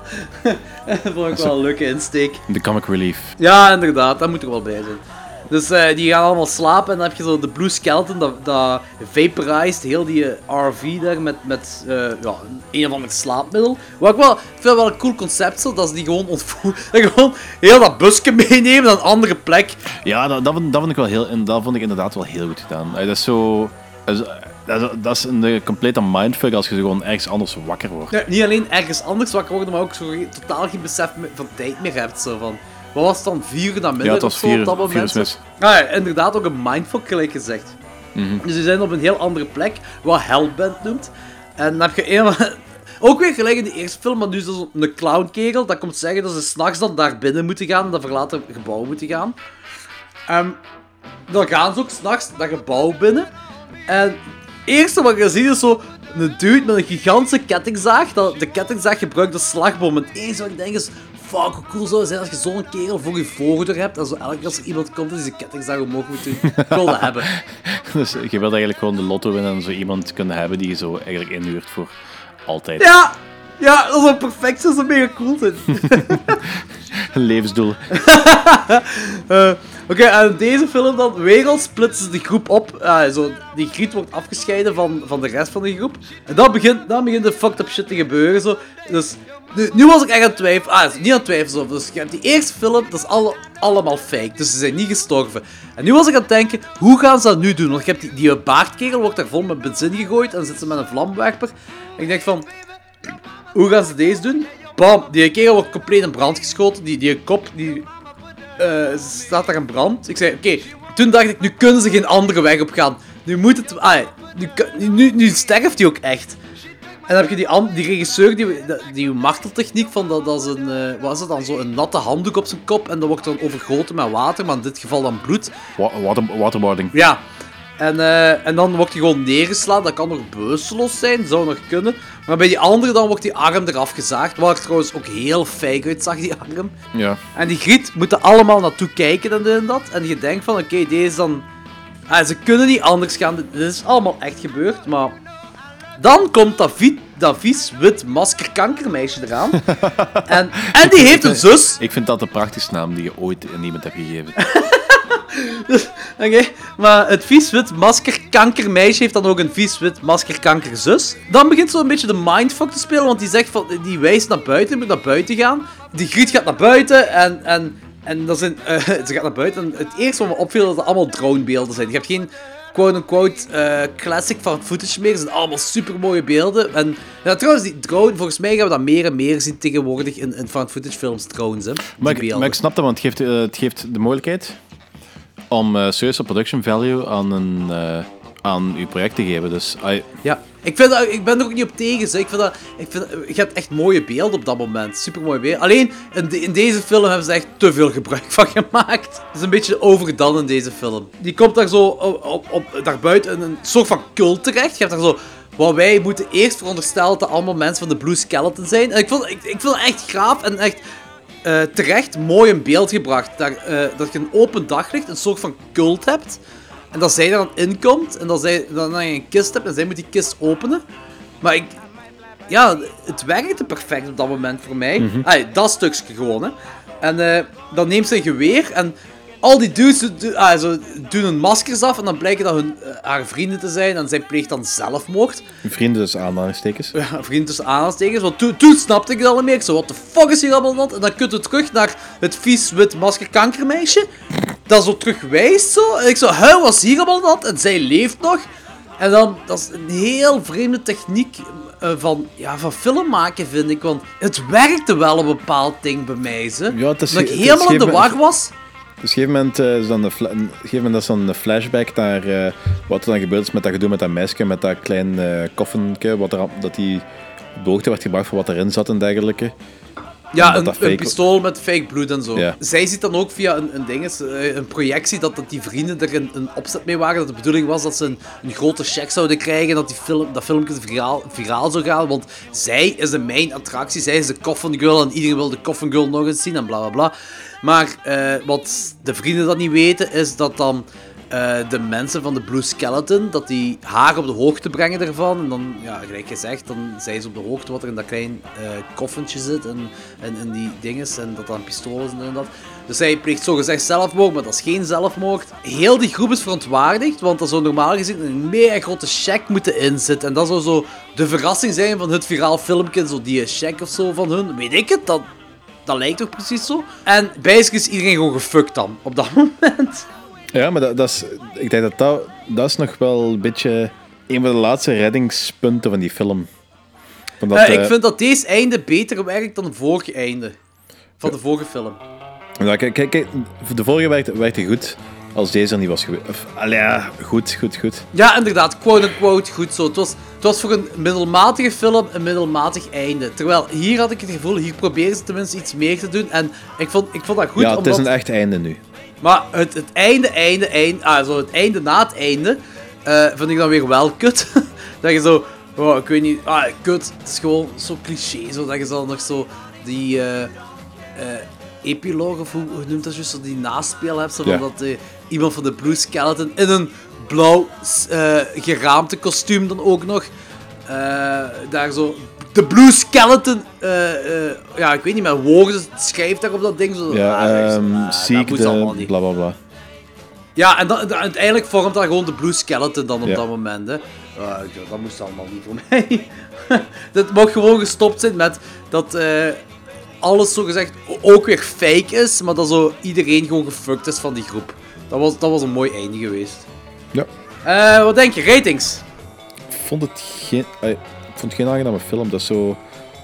<laughs> dat vond ik wel een leuke insteek. De comic relief. Ja, inderdaad, dat moet er wel bij zijn. Dus eh, die gaan allemaal slapen en dan heb je zo de Blue Skeleton, dat, dat vaporized heel die eh, RV daar met, met eh, ja, een of ander slaapmiddel. Wat ik wel, ik vind wel een cool concept zo, dat ze die gewoon ontvoeren. <laughs> Dat gewoon heel dat busje meenemen naar een andere plek. Ja, dat, dat, vond, dat vond ik wel heel... Dat vond ik inderdaad wel heel goed gedaan. Dat is zo... Dat is, dat is, een complete mindfuck als je gewoon ergens anders wakker wordt. Ja, niet alleen ergens anders wakker worden, maar ook zo totaal geen besef van tijd meer hebt. Zo van, wat was het dan, vier uur namiddag Ja, het was vier- op dat moment? Ah, ja, inderdaad ook een mindfuck gelijk gezegd. Mhm. Dus die zijn op een heel andere plek, wat Hellbent noemt. En dan heb je een... <laughs> Ook weer gelijk in de eerste film, maar nu is dat een clownkegel. Dat komt zeggen dat ze s'nachts dan daar binnen moeten gaan, dat verlaten gebouw moeten gaan. Ehm, dan gaan ze ook s'nachts dat gebouw binnen. En het eerste wat je ziet is zo een dude met een gigantische kettingzaag. Dat de kettingzaag gebruikt als slagboom. En het enige wat ik denk is, fuck, hoe cool zou het zijn als je zo'n kerel voor je voordeur hebt. En zo elke keer als er iemand komt die zijn kettingzaag omhoog moet doen. Ik <laughs> wil dat hebben. Dus je wilt eigenlijk gewoon de lotto winnen en zo iemand kunnen hebben die je zo eigenlijk inhuurt voor altijd. Ja! Ja, dat zou perfect zijn, dat zou mega cool zijn. <laughs> Een levensdoel. <laughs> Eh, Oké, en in deze film dan, wereld splitsen ze de groep op. Ah, zo, die griet wordt afgescheiden van, van de rest van de groep. En dan begint, dan begint de fucked up shit te gebeuren. Zo. Dus nu, nu was ik echt aan het twijfelen. Ah, niet aan twijfelen. zo. Dus die eerste film, dat is alle, allemaal fake. Dus ze zijn niet gestorven. En nu was ik aan het denken, hoe gaan ze dat nu doen? Want je hebt die, die baardkerel wordt daar vol met benzine gegooid. En dan zit ze met een vlamwerper. En ik denk van, hoe gaan ze deze doen? Bam, die kerel wordt compleet in brand geschoten. Die, die kop, die eh, staat daar in brand. Ik zei, oké, toen dacht ik, nu kunnen ze geen andere weg op gaan. Nu moet het, ah, nu, nu, nu sterft hij ook echt. En dan heb je die, die regisseur, die, die, marteltechniek van dat, dat is een, eh, wat is het dan, zo een natte handdoek op zijn kop en dat wordt dan overgoten met water, maar in dit geval dan bloed. Wa- water, waterboarding. Ja. En, eh, en dan wordt hij gewoon neergeslagen. Dat kan nog bewusteloos zijn, zou nog kunnen. Maar bij die andere dan wordt die arm eraf gezaagd. Waar trouwens ook heel fake uitzag, die arm. Ja. En die griet moeten allemaal naartoe kijken en dit en dat. En je denkt van, oké, deze dan... Ah, ze kunnen niet anders gaan. Dit is allemaal echt gebeurd, maar... Dan komt dat, vi- dat vies wit maskerkankermeisje eraan. <laughs> en, en die heeft een zus. Ik vind dat de prachtigste naam die je ooit aan iemand hebt gegeven. <laughs> Oké, maar het vies-wit maskerkankermeisje heeft dan ook een vies-wit maskerkankerzus. Dan begint zo een beetje de mindfuck te spelen, want die zegt van, die wijst naar buiten, moet naar buiten gaan. Die Griet gaat naar buiten en, en, en dat zijn, eh, <laughs> ze gaat naar buiten. En het eerste wat me opviel, dat het allemaal dronebeelden zijn. Je hebt geen quote-unquote eh, classic van footage meer. Het zijn allemaal super mooie beelden. En ja, trouwens, die drone, volgens mij gaan we dat meer en meer zien tegenwoordig in, in fan footage films, drones. Hè, Maar ik, maar ik snap dat, want het geeft, eh, het geeft de mogelijkheid om eh serieuze production value aan, een, aan uw project te geven. Dus, ai, Ja, ik, vind ik ben er ook niet op tegen. Ik vind dat, ik vind, je hebt echt mooie beelden op dat moment. Super mooie beelden. Alleen in, de- in deze film hebben ze echt te veel gebruik van gemaakt. Het is een beetje overdone in deze film. Die komt daar zo op, op, daar buiten een soort van cult terecht. Je hebt daar zo. Wat wij moeten eerst veronderstellen dat allemaal mensen van de Blue Skeleton zijn. En ik vond, ik, ik echt gaaf en echt eh, terecht mooi in beeld gebracht. Dat, eh, dat je een open daglicht, een soort van cult hebt. En dat zij er dan in komt en dat, zij, dan, je een kist hebt en zij moet die kist openen. Maar ik... Ja, het werkte perfect op dat moment voor mij. Allee, dat stukje gewoon, hè. En eh, dan neemt ze een geweer en al die dudes do- ah, zo, doen hun maskers af en dan blijken dat hun, eh, haar vrienden te zijn en zij pleegt dan zelfmoord. vrienden dus aanhalingstekens. Ja, vriend tussen aanhalingstekens. Want toen, toen snapte ik het al meer. Ik zo, what the fuck is hier allemaal aan de hand? En dan kunt we terug naar het vies wit maskerkankermeisje. Dat zo terug wijst zo. En ik zo, wat is hier allemaal hand? En zij leeft nog. En dan, dat is een heel vreemde techniek eh, van, ja, van film maken, vind ik. Want het werkte wel een bepaald ding bij mij, ze. Ja, dat ik helemaal in de war was. Dus op een gegeven moment eh, is dan een, een gegeven moment is dan een flashback naar eh, wat er dan gebeurd is met dat gedoe met dat meisje, met dat klein koffertje, wat er, dat die op de hoogte werd gebracht voor wat erin zat en dergelijke. Ja, een, een pistool met fake bloed en zo. Ja. Zij ziet dan ook via een, een, ding, eh, een projectie dat, dat die vrienden er een, een opzet mee waren. Dat de bedoeling was dat ze een, een grote check zouden krijgen. Dat die film, dat filmpje viraal, viraal zou gaan. Want zij is de main attractie. Zij is de Coffin Girl. En iedereen wil de Coffin Girl nog eens zien en bla bla bla. Maar eh, wat de vrienden dat niet weten, is dat dan eh, de mensen van de Blue Skeleton, dat die haar op de hoogte brengen ervan. En dan, ja, gelijk gezegd, dan zijn ze op de hoogte wat er in dat klein eh koffentje zit en, en in die dinges. En dat dan pistolen is en en dat. Dus zij pleegt zogezegd zelfmoord, maar dat is geen zelfmoord. Heel die groep is verontwaardigd, want er zou normaal gezien een mega grote check moeten inzitten. En dat zou zo de verrassing zijn van het viraal filmpje, zo die check of zo van hun. Weet ik het, dat, dat lijkt toch precies zo. En basically is iedereen gewoon gefukt dan, op dat <laughs> moment. Ja, maar dat, dat is, ik denk dat, dat dat is nog wel een beetje een van de laatste reddingspunten van die film. Eh, ik eh, vind dat deze einde beter werkt dan het vorige einde. Van de vorige film. Ja, kijk, kijk, kijk, de vorige werkte, werkte goed als deze er niet was geweest. Allee, ja, goed, goed, goed. Ja, inderdaad, quote-unquote goed zo. Het was, het was voor een middelmatige film een middelmatig einde. Terwijl hier had ik het gevoel, hier proberen ze tenminste iets meer te doen. En ik vond, ik vond dat goed, ja, het omdat... is een echt einde nu. Maar het, het einde, einde, einde... Ah, zo het einde na het einde eh, vind ik dan weer wel kut. <laughs> dat je zo... Oh, ik weet niet... Ah, kut. Het is gewoon zo cliché. Zo, dat je zo nog zo die... eh, epiloog, of hoe, hoe noemt dat juist? Zo die naspeel hebt. Zo van Ja. dat eh, iemand van de Blue Skeleton in een blauw geraamte kostuum dan ook nog... daar zo... De Blue Skeleton... eh, eh, ja, ik weet niet meer woorden schrijft daar op dat ding. Zo, Ja, moet allemaal niet. bla bla bla. Ja, en dan, uiteindelijk vormt dat gewoon de Blue Skeleton dan op Ja. dat moment. Hè. Dat- moest allemaal niet voor mij. <laughs> dat mag gewoon gestopt zijn met dat eh, alles zogezegd ook weer fake is, maar dat zo iedereen gewoon gefuckt is van die groep. Dat was, dat was een mooi einde geweest. Ja. Wat denk je? Ratings? Ik vond het geen, vond het geen aangename film. Dat is zo, er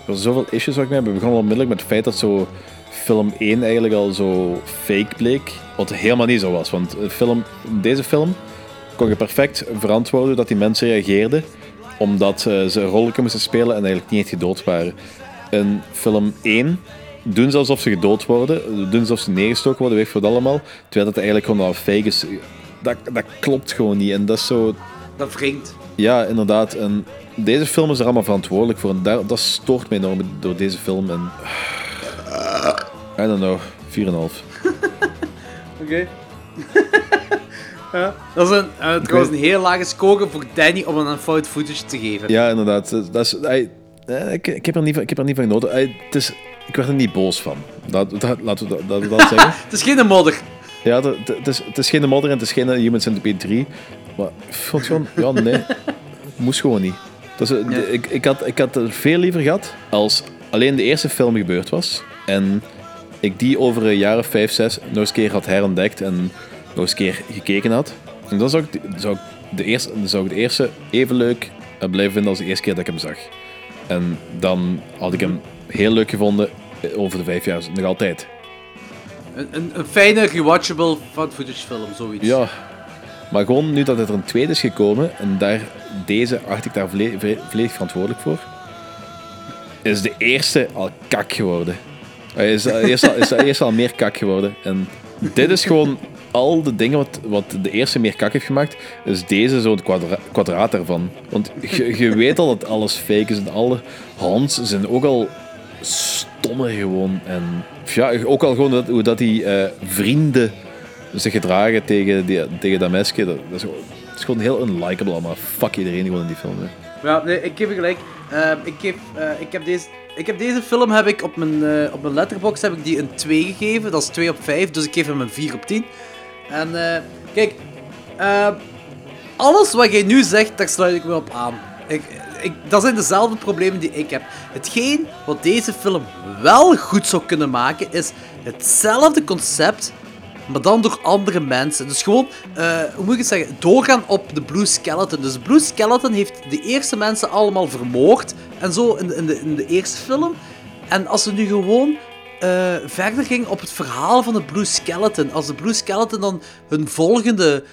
waren zoveel issues waar ik mee heb. We begonnen onmiddellijk met het feit dat zo film 1 eigenlijk al zo fake bleek. Wat helemaal niet zo was. Want film, deze film kon je perfect verantwoorden dat die mensen reageerden. Omdat eh, ze rolletje moesten spelen en eigenlijk niet echt gedood waren. In film 1 doen ze alsof ze gedood worden. Doen ze alsof ze neergestoken worden, weet ik wat allemaal. Terwijl dat eigenlijk gewoon al fake is. dat, dat klopt gewoon niet. En dat is zo... Dat wringt. Ja, inderdaad. En deze film is er allemaal verantwoordelijk voor. En daar, dat stoort mij enorm door deze film. En... I don't know. 4,5. <laughs> Oké. <laughs> ja, dat is een, eh, trouwens een heel lage score voor Danny om een fout footage te geven. Ja, inderdaad. Dat is, hij- eh, ik, ik, heb er niet van, ik heb er niet van genoten. Hij- het is, ik werd er niet boos van. Dat, dat, laten we dat, dat, dat <laughs> zeggen. Het is geen modder. Ja, het, is, het is geen modder en het is geen Human Centipede 3. Maar ik vond gewoon, ja, nee. Moest gewoon niet. Dus, eh, ik, ik, had, ik had het veel liever gehad als alleen de eerste film gebeurd was. En ik die over een jaar of vijf, zes nog eens een keer had herontdekt en nog eens een keer gekeken had. En dan zou ik, de- zou ik, de, eerste, zou ik de eerste even leuk eh, blijven vinden als de eerste keer dat ik hem zag. En dan had ik hem heel leuk gevonden eh, over de vijf jaar, nog altijd. Een, een, fijne, rewatchable fout footage film, zoiets. Ja, maar gewoon nu dat het er een tweede is gekomen en daar, deze acht ik daar volle- vo- volledig verantwoordelijk voor, is de eerste al kak geworden. Is, is de eerste al meer kak geworden. En dit is gewoon al de dingen wat, wat de eerste meer kak heeft gemaakt, is deze zo'n kwadra kwadraat daarvan. Want je, je weet al dat alles fake is en alle hands zijn ook al stommer gewoon. En ja, ook al gewoon dat, hoe dat die eh, vrienden zich gedragen tegen, die, tegen dat dat, dat is, gewoon, heel unlikable allemaal. Fuck iedereen gewoon in die film. Hè. Ja, nee, ik geef je gelijk. Eh, ik, geef, eh, ik, heb deze, ik heb deze film heb ik op mijn, eh, op mijn letterbox heb ik die een 2 gegeven. Dat is 2 op 5, dus ik geef hem een 4 op 10. En eh, kijk, eh, alles wat jij nu zegt, daar sluit ik me op aan. Ik, ik, dat zijn dezelfde problemen die ik heb. Hetgeen wat deze film wel goed zou kunnen maken, is hetzelfde concept, maar dan door andere mensen. Dus gewoon, eh, hoe moet ik het zeggen, doorgaan op de Blue Skeleton. Dus Blue Skeleton heeft de eerste mensen allemaal vermoord en zo in de, in de, eerste film. En als ze nu gewoon eh, verder ging op het verhaal van de Blue Skeleton, als de Blue Skeleton dan hun volgende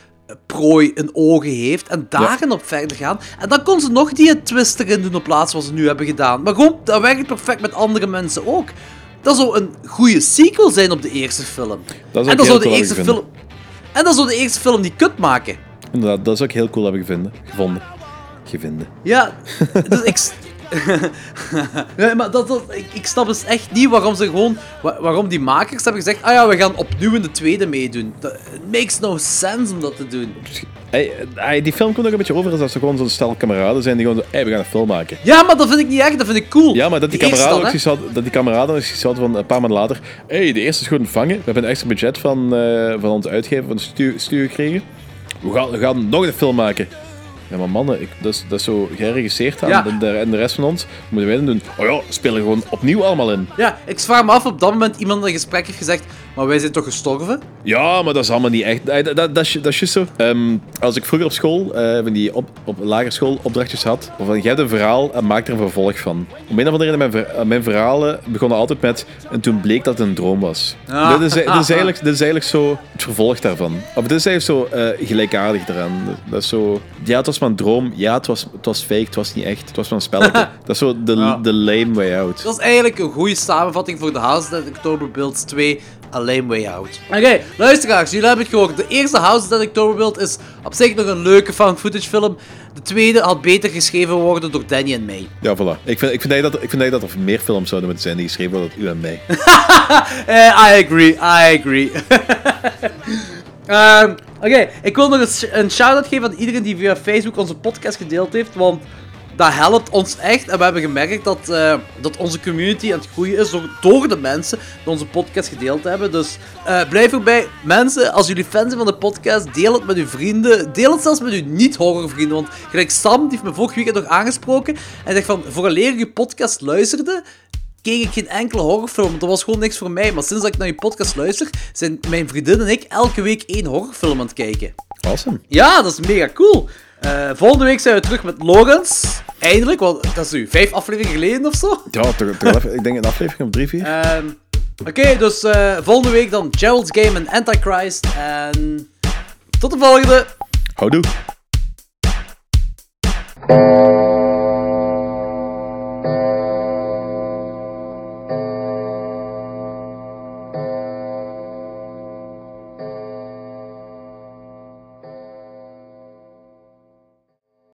prooi in ogen heeft en daarin op verder gaan. En dan kon ze nog die twist erin doen op plaats wat ze nu hebben gedaan. Maar gewoon, dat werkt perfect met andere mensen ook. Dat zou een goede sequel zijn op de eerste film. Dat zou en dat zou de eerste film. En dat zou de eerste film niet kut maken. Inderdaad, dat zou ik heel cool hebben gevonden. Gevonden. Gevonden. Ja, dus ik. Nee, maar dat, dat, ik, ik snap dus echt niet waarom ze gewoon. wa- waarom die makers hebben gezegd. Ah ja, we gaan opnieuw in de tweede meedoen. Dat it makes no sense om dat te doen. Hey, hey, die film komt ook een beetje over als ze gewoon zo'n stel kameraden zijn die gewoon zo, hey, we gaan een film maken. Ja, maar dat vind ik niet echt, dat vind ik cool. Ja, maar dat die, Die kameraden ook hadden- dat die kameraden ook van een paar maanden later. hey, de eerste is goed ontvangen. We hebben een extra budget van, eh, van ons uitgever, van de studio gekregen. We gaan, we gaan nog een film maken. Ja, maar mannen, ik, dat, is, dat is zo geregisseerd aan. Ja. En, de, en de rest van ons moeten wij dan doen. Oh ja, spelen gewoon opnieuw allemaal in. Ja, ik vraag me af op dat moment iemand in een gesprek heeft gezegd. Maar wij zijn toch gestorven? Ja, maar dat is allemaal niet echt. Eh, Dat, dat, dat, is, dat is zo. Ehm, als ik vroeger op school, van die op, op lagere school opdrachtjes had, van jij hebt een verhaal en maak er een vervolg van. Om een of andere reden, mijn, eh, mijn verhalen begonnen altijd met en toen bleek dat het een droom was. Ah. Dit, is, is eigenlijk, is eigenlijk zo het vervolg daarvan. Of dit is eigenlijk zo eh, gelijkaardig eraan. Dat, dat is zo, ja, het was maar een droom. Ja, het was, het was fake, het was niet echt. Het was maar een spelletje. <laughs> dat is zo de, de lame way out. Dat is eigenlijk een goede samenvatting voor de House That October Builds 2, A Lame Way Out. Oké, luisteraars, jullie hebben het gehoord. De eerste House That October Build is op zich nog een leuke found footage film. De tweede had beter geschreven worden door Danny en mij. Ja, voilà. Ik vind, ik vind, eigenlijk dat, ik vind dat er meer films zouden moeten zijn die geschreven worden door u en mij. <laughs> Eh, I agree, I agree. <laughs> Ehm, Oké, ik wil nog een, een shout-out geven aan iedereen die via Facebook onze podcast gedeeld heeft, want dat helpt ons echt. En we hebben gemerkt dat, eh, dat onze community aan het groeien is door, door de mensen die onze podcast gedeeld hebben. Dus eh, blijf erbij. Mensen, als jullie fan zijn van de podcast, deel het met uw vrienden. Deel het zelfs met uw niet-horrorvrienden. Want gelijk Sam, die heeft me vorig weekend nog aangesproken. En zegt van, vooraleer je podcast luisterde, keek ik geen enkele horrorfilm. want Dat was gewoon niks voor mij. Maar sinds dat ik naar je podcast luister, zijn mijn vriendin en ik elke week één horrorfilm aan het kijken. Awesome. Ja, dat is mega cool. Eh, volgende week zijn we terug met Logans. Eindelijk, want dat is nu vijf afleveringen geleden of zo. Ja, ik denk een aflevering of drie, vier. Ehm, Oké, dus eh, volgende week dan Gerald's Game en Antichrist. En tot de volgende. Houdoe.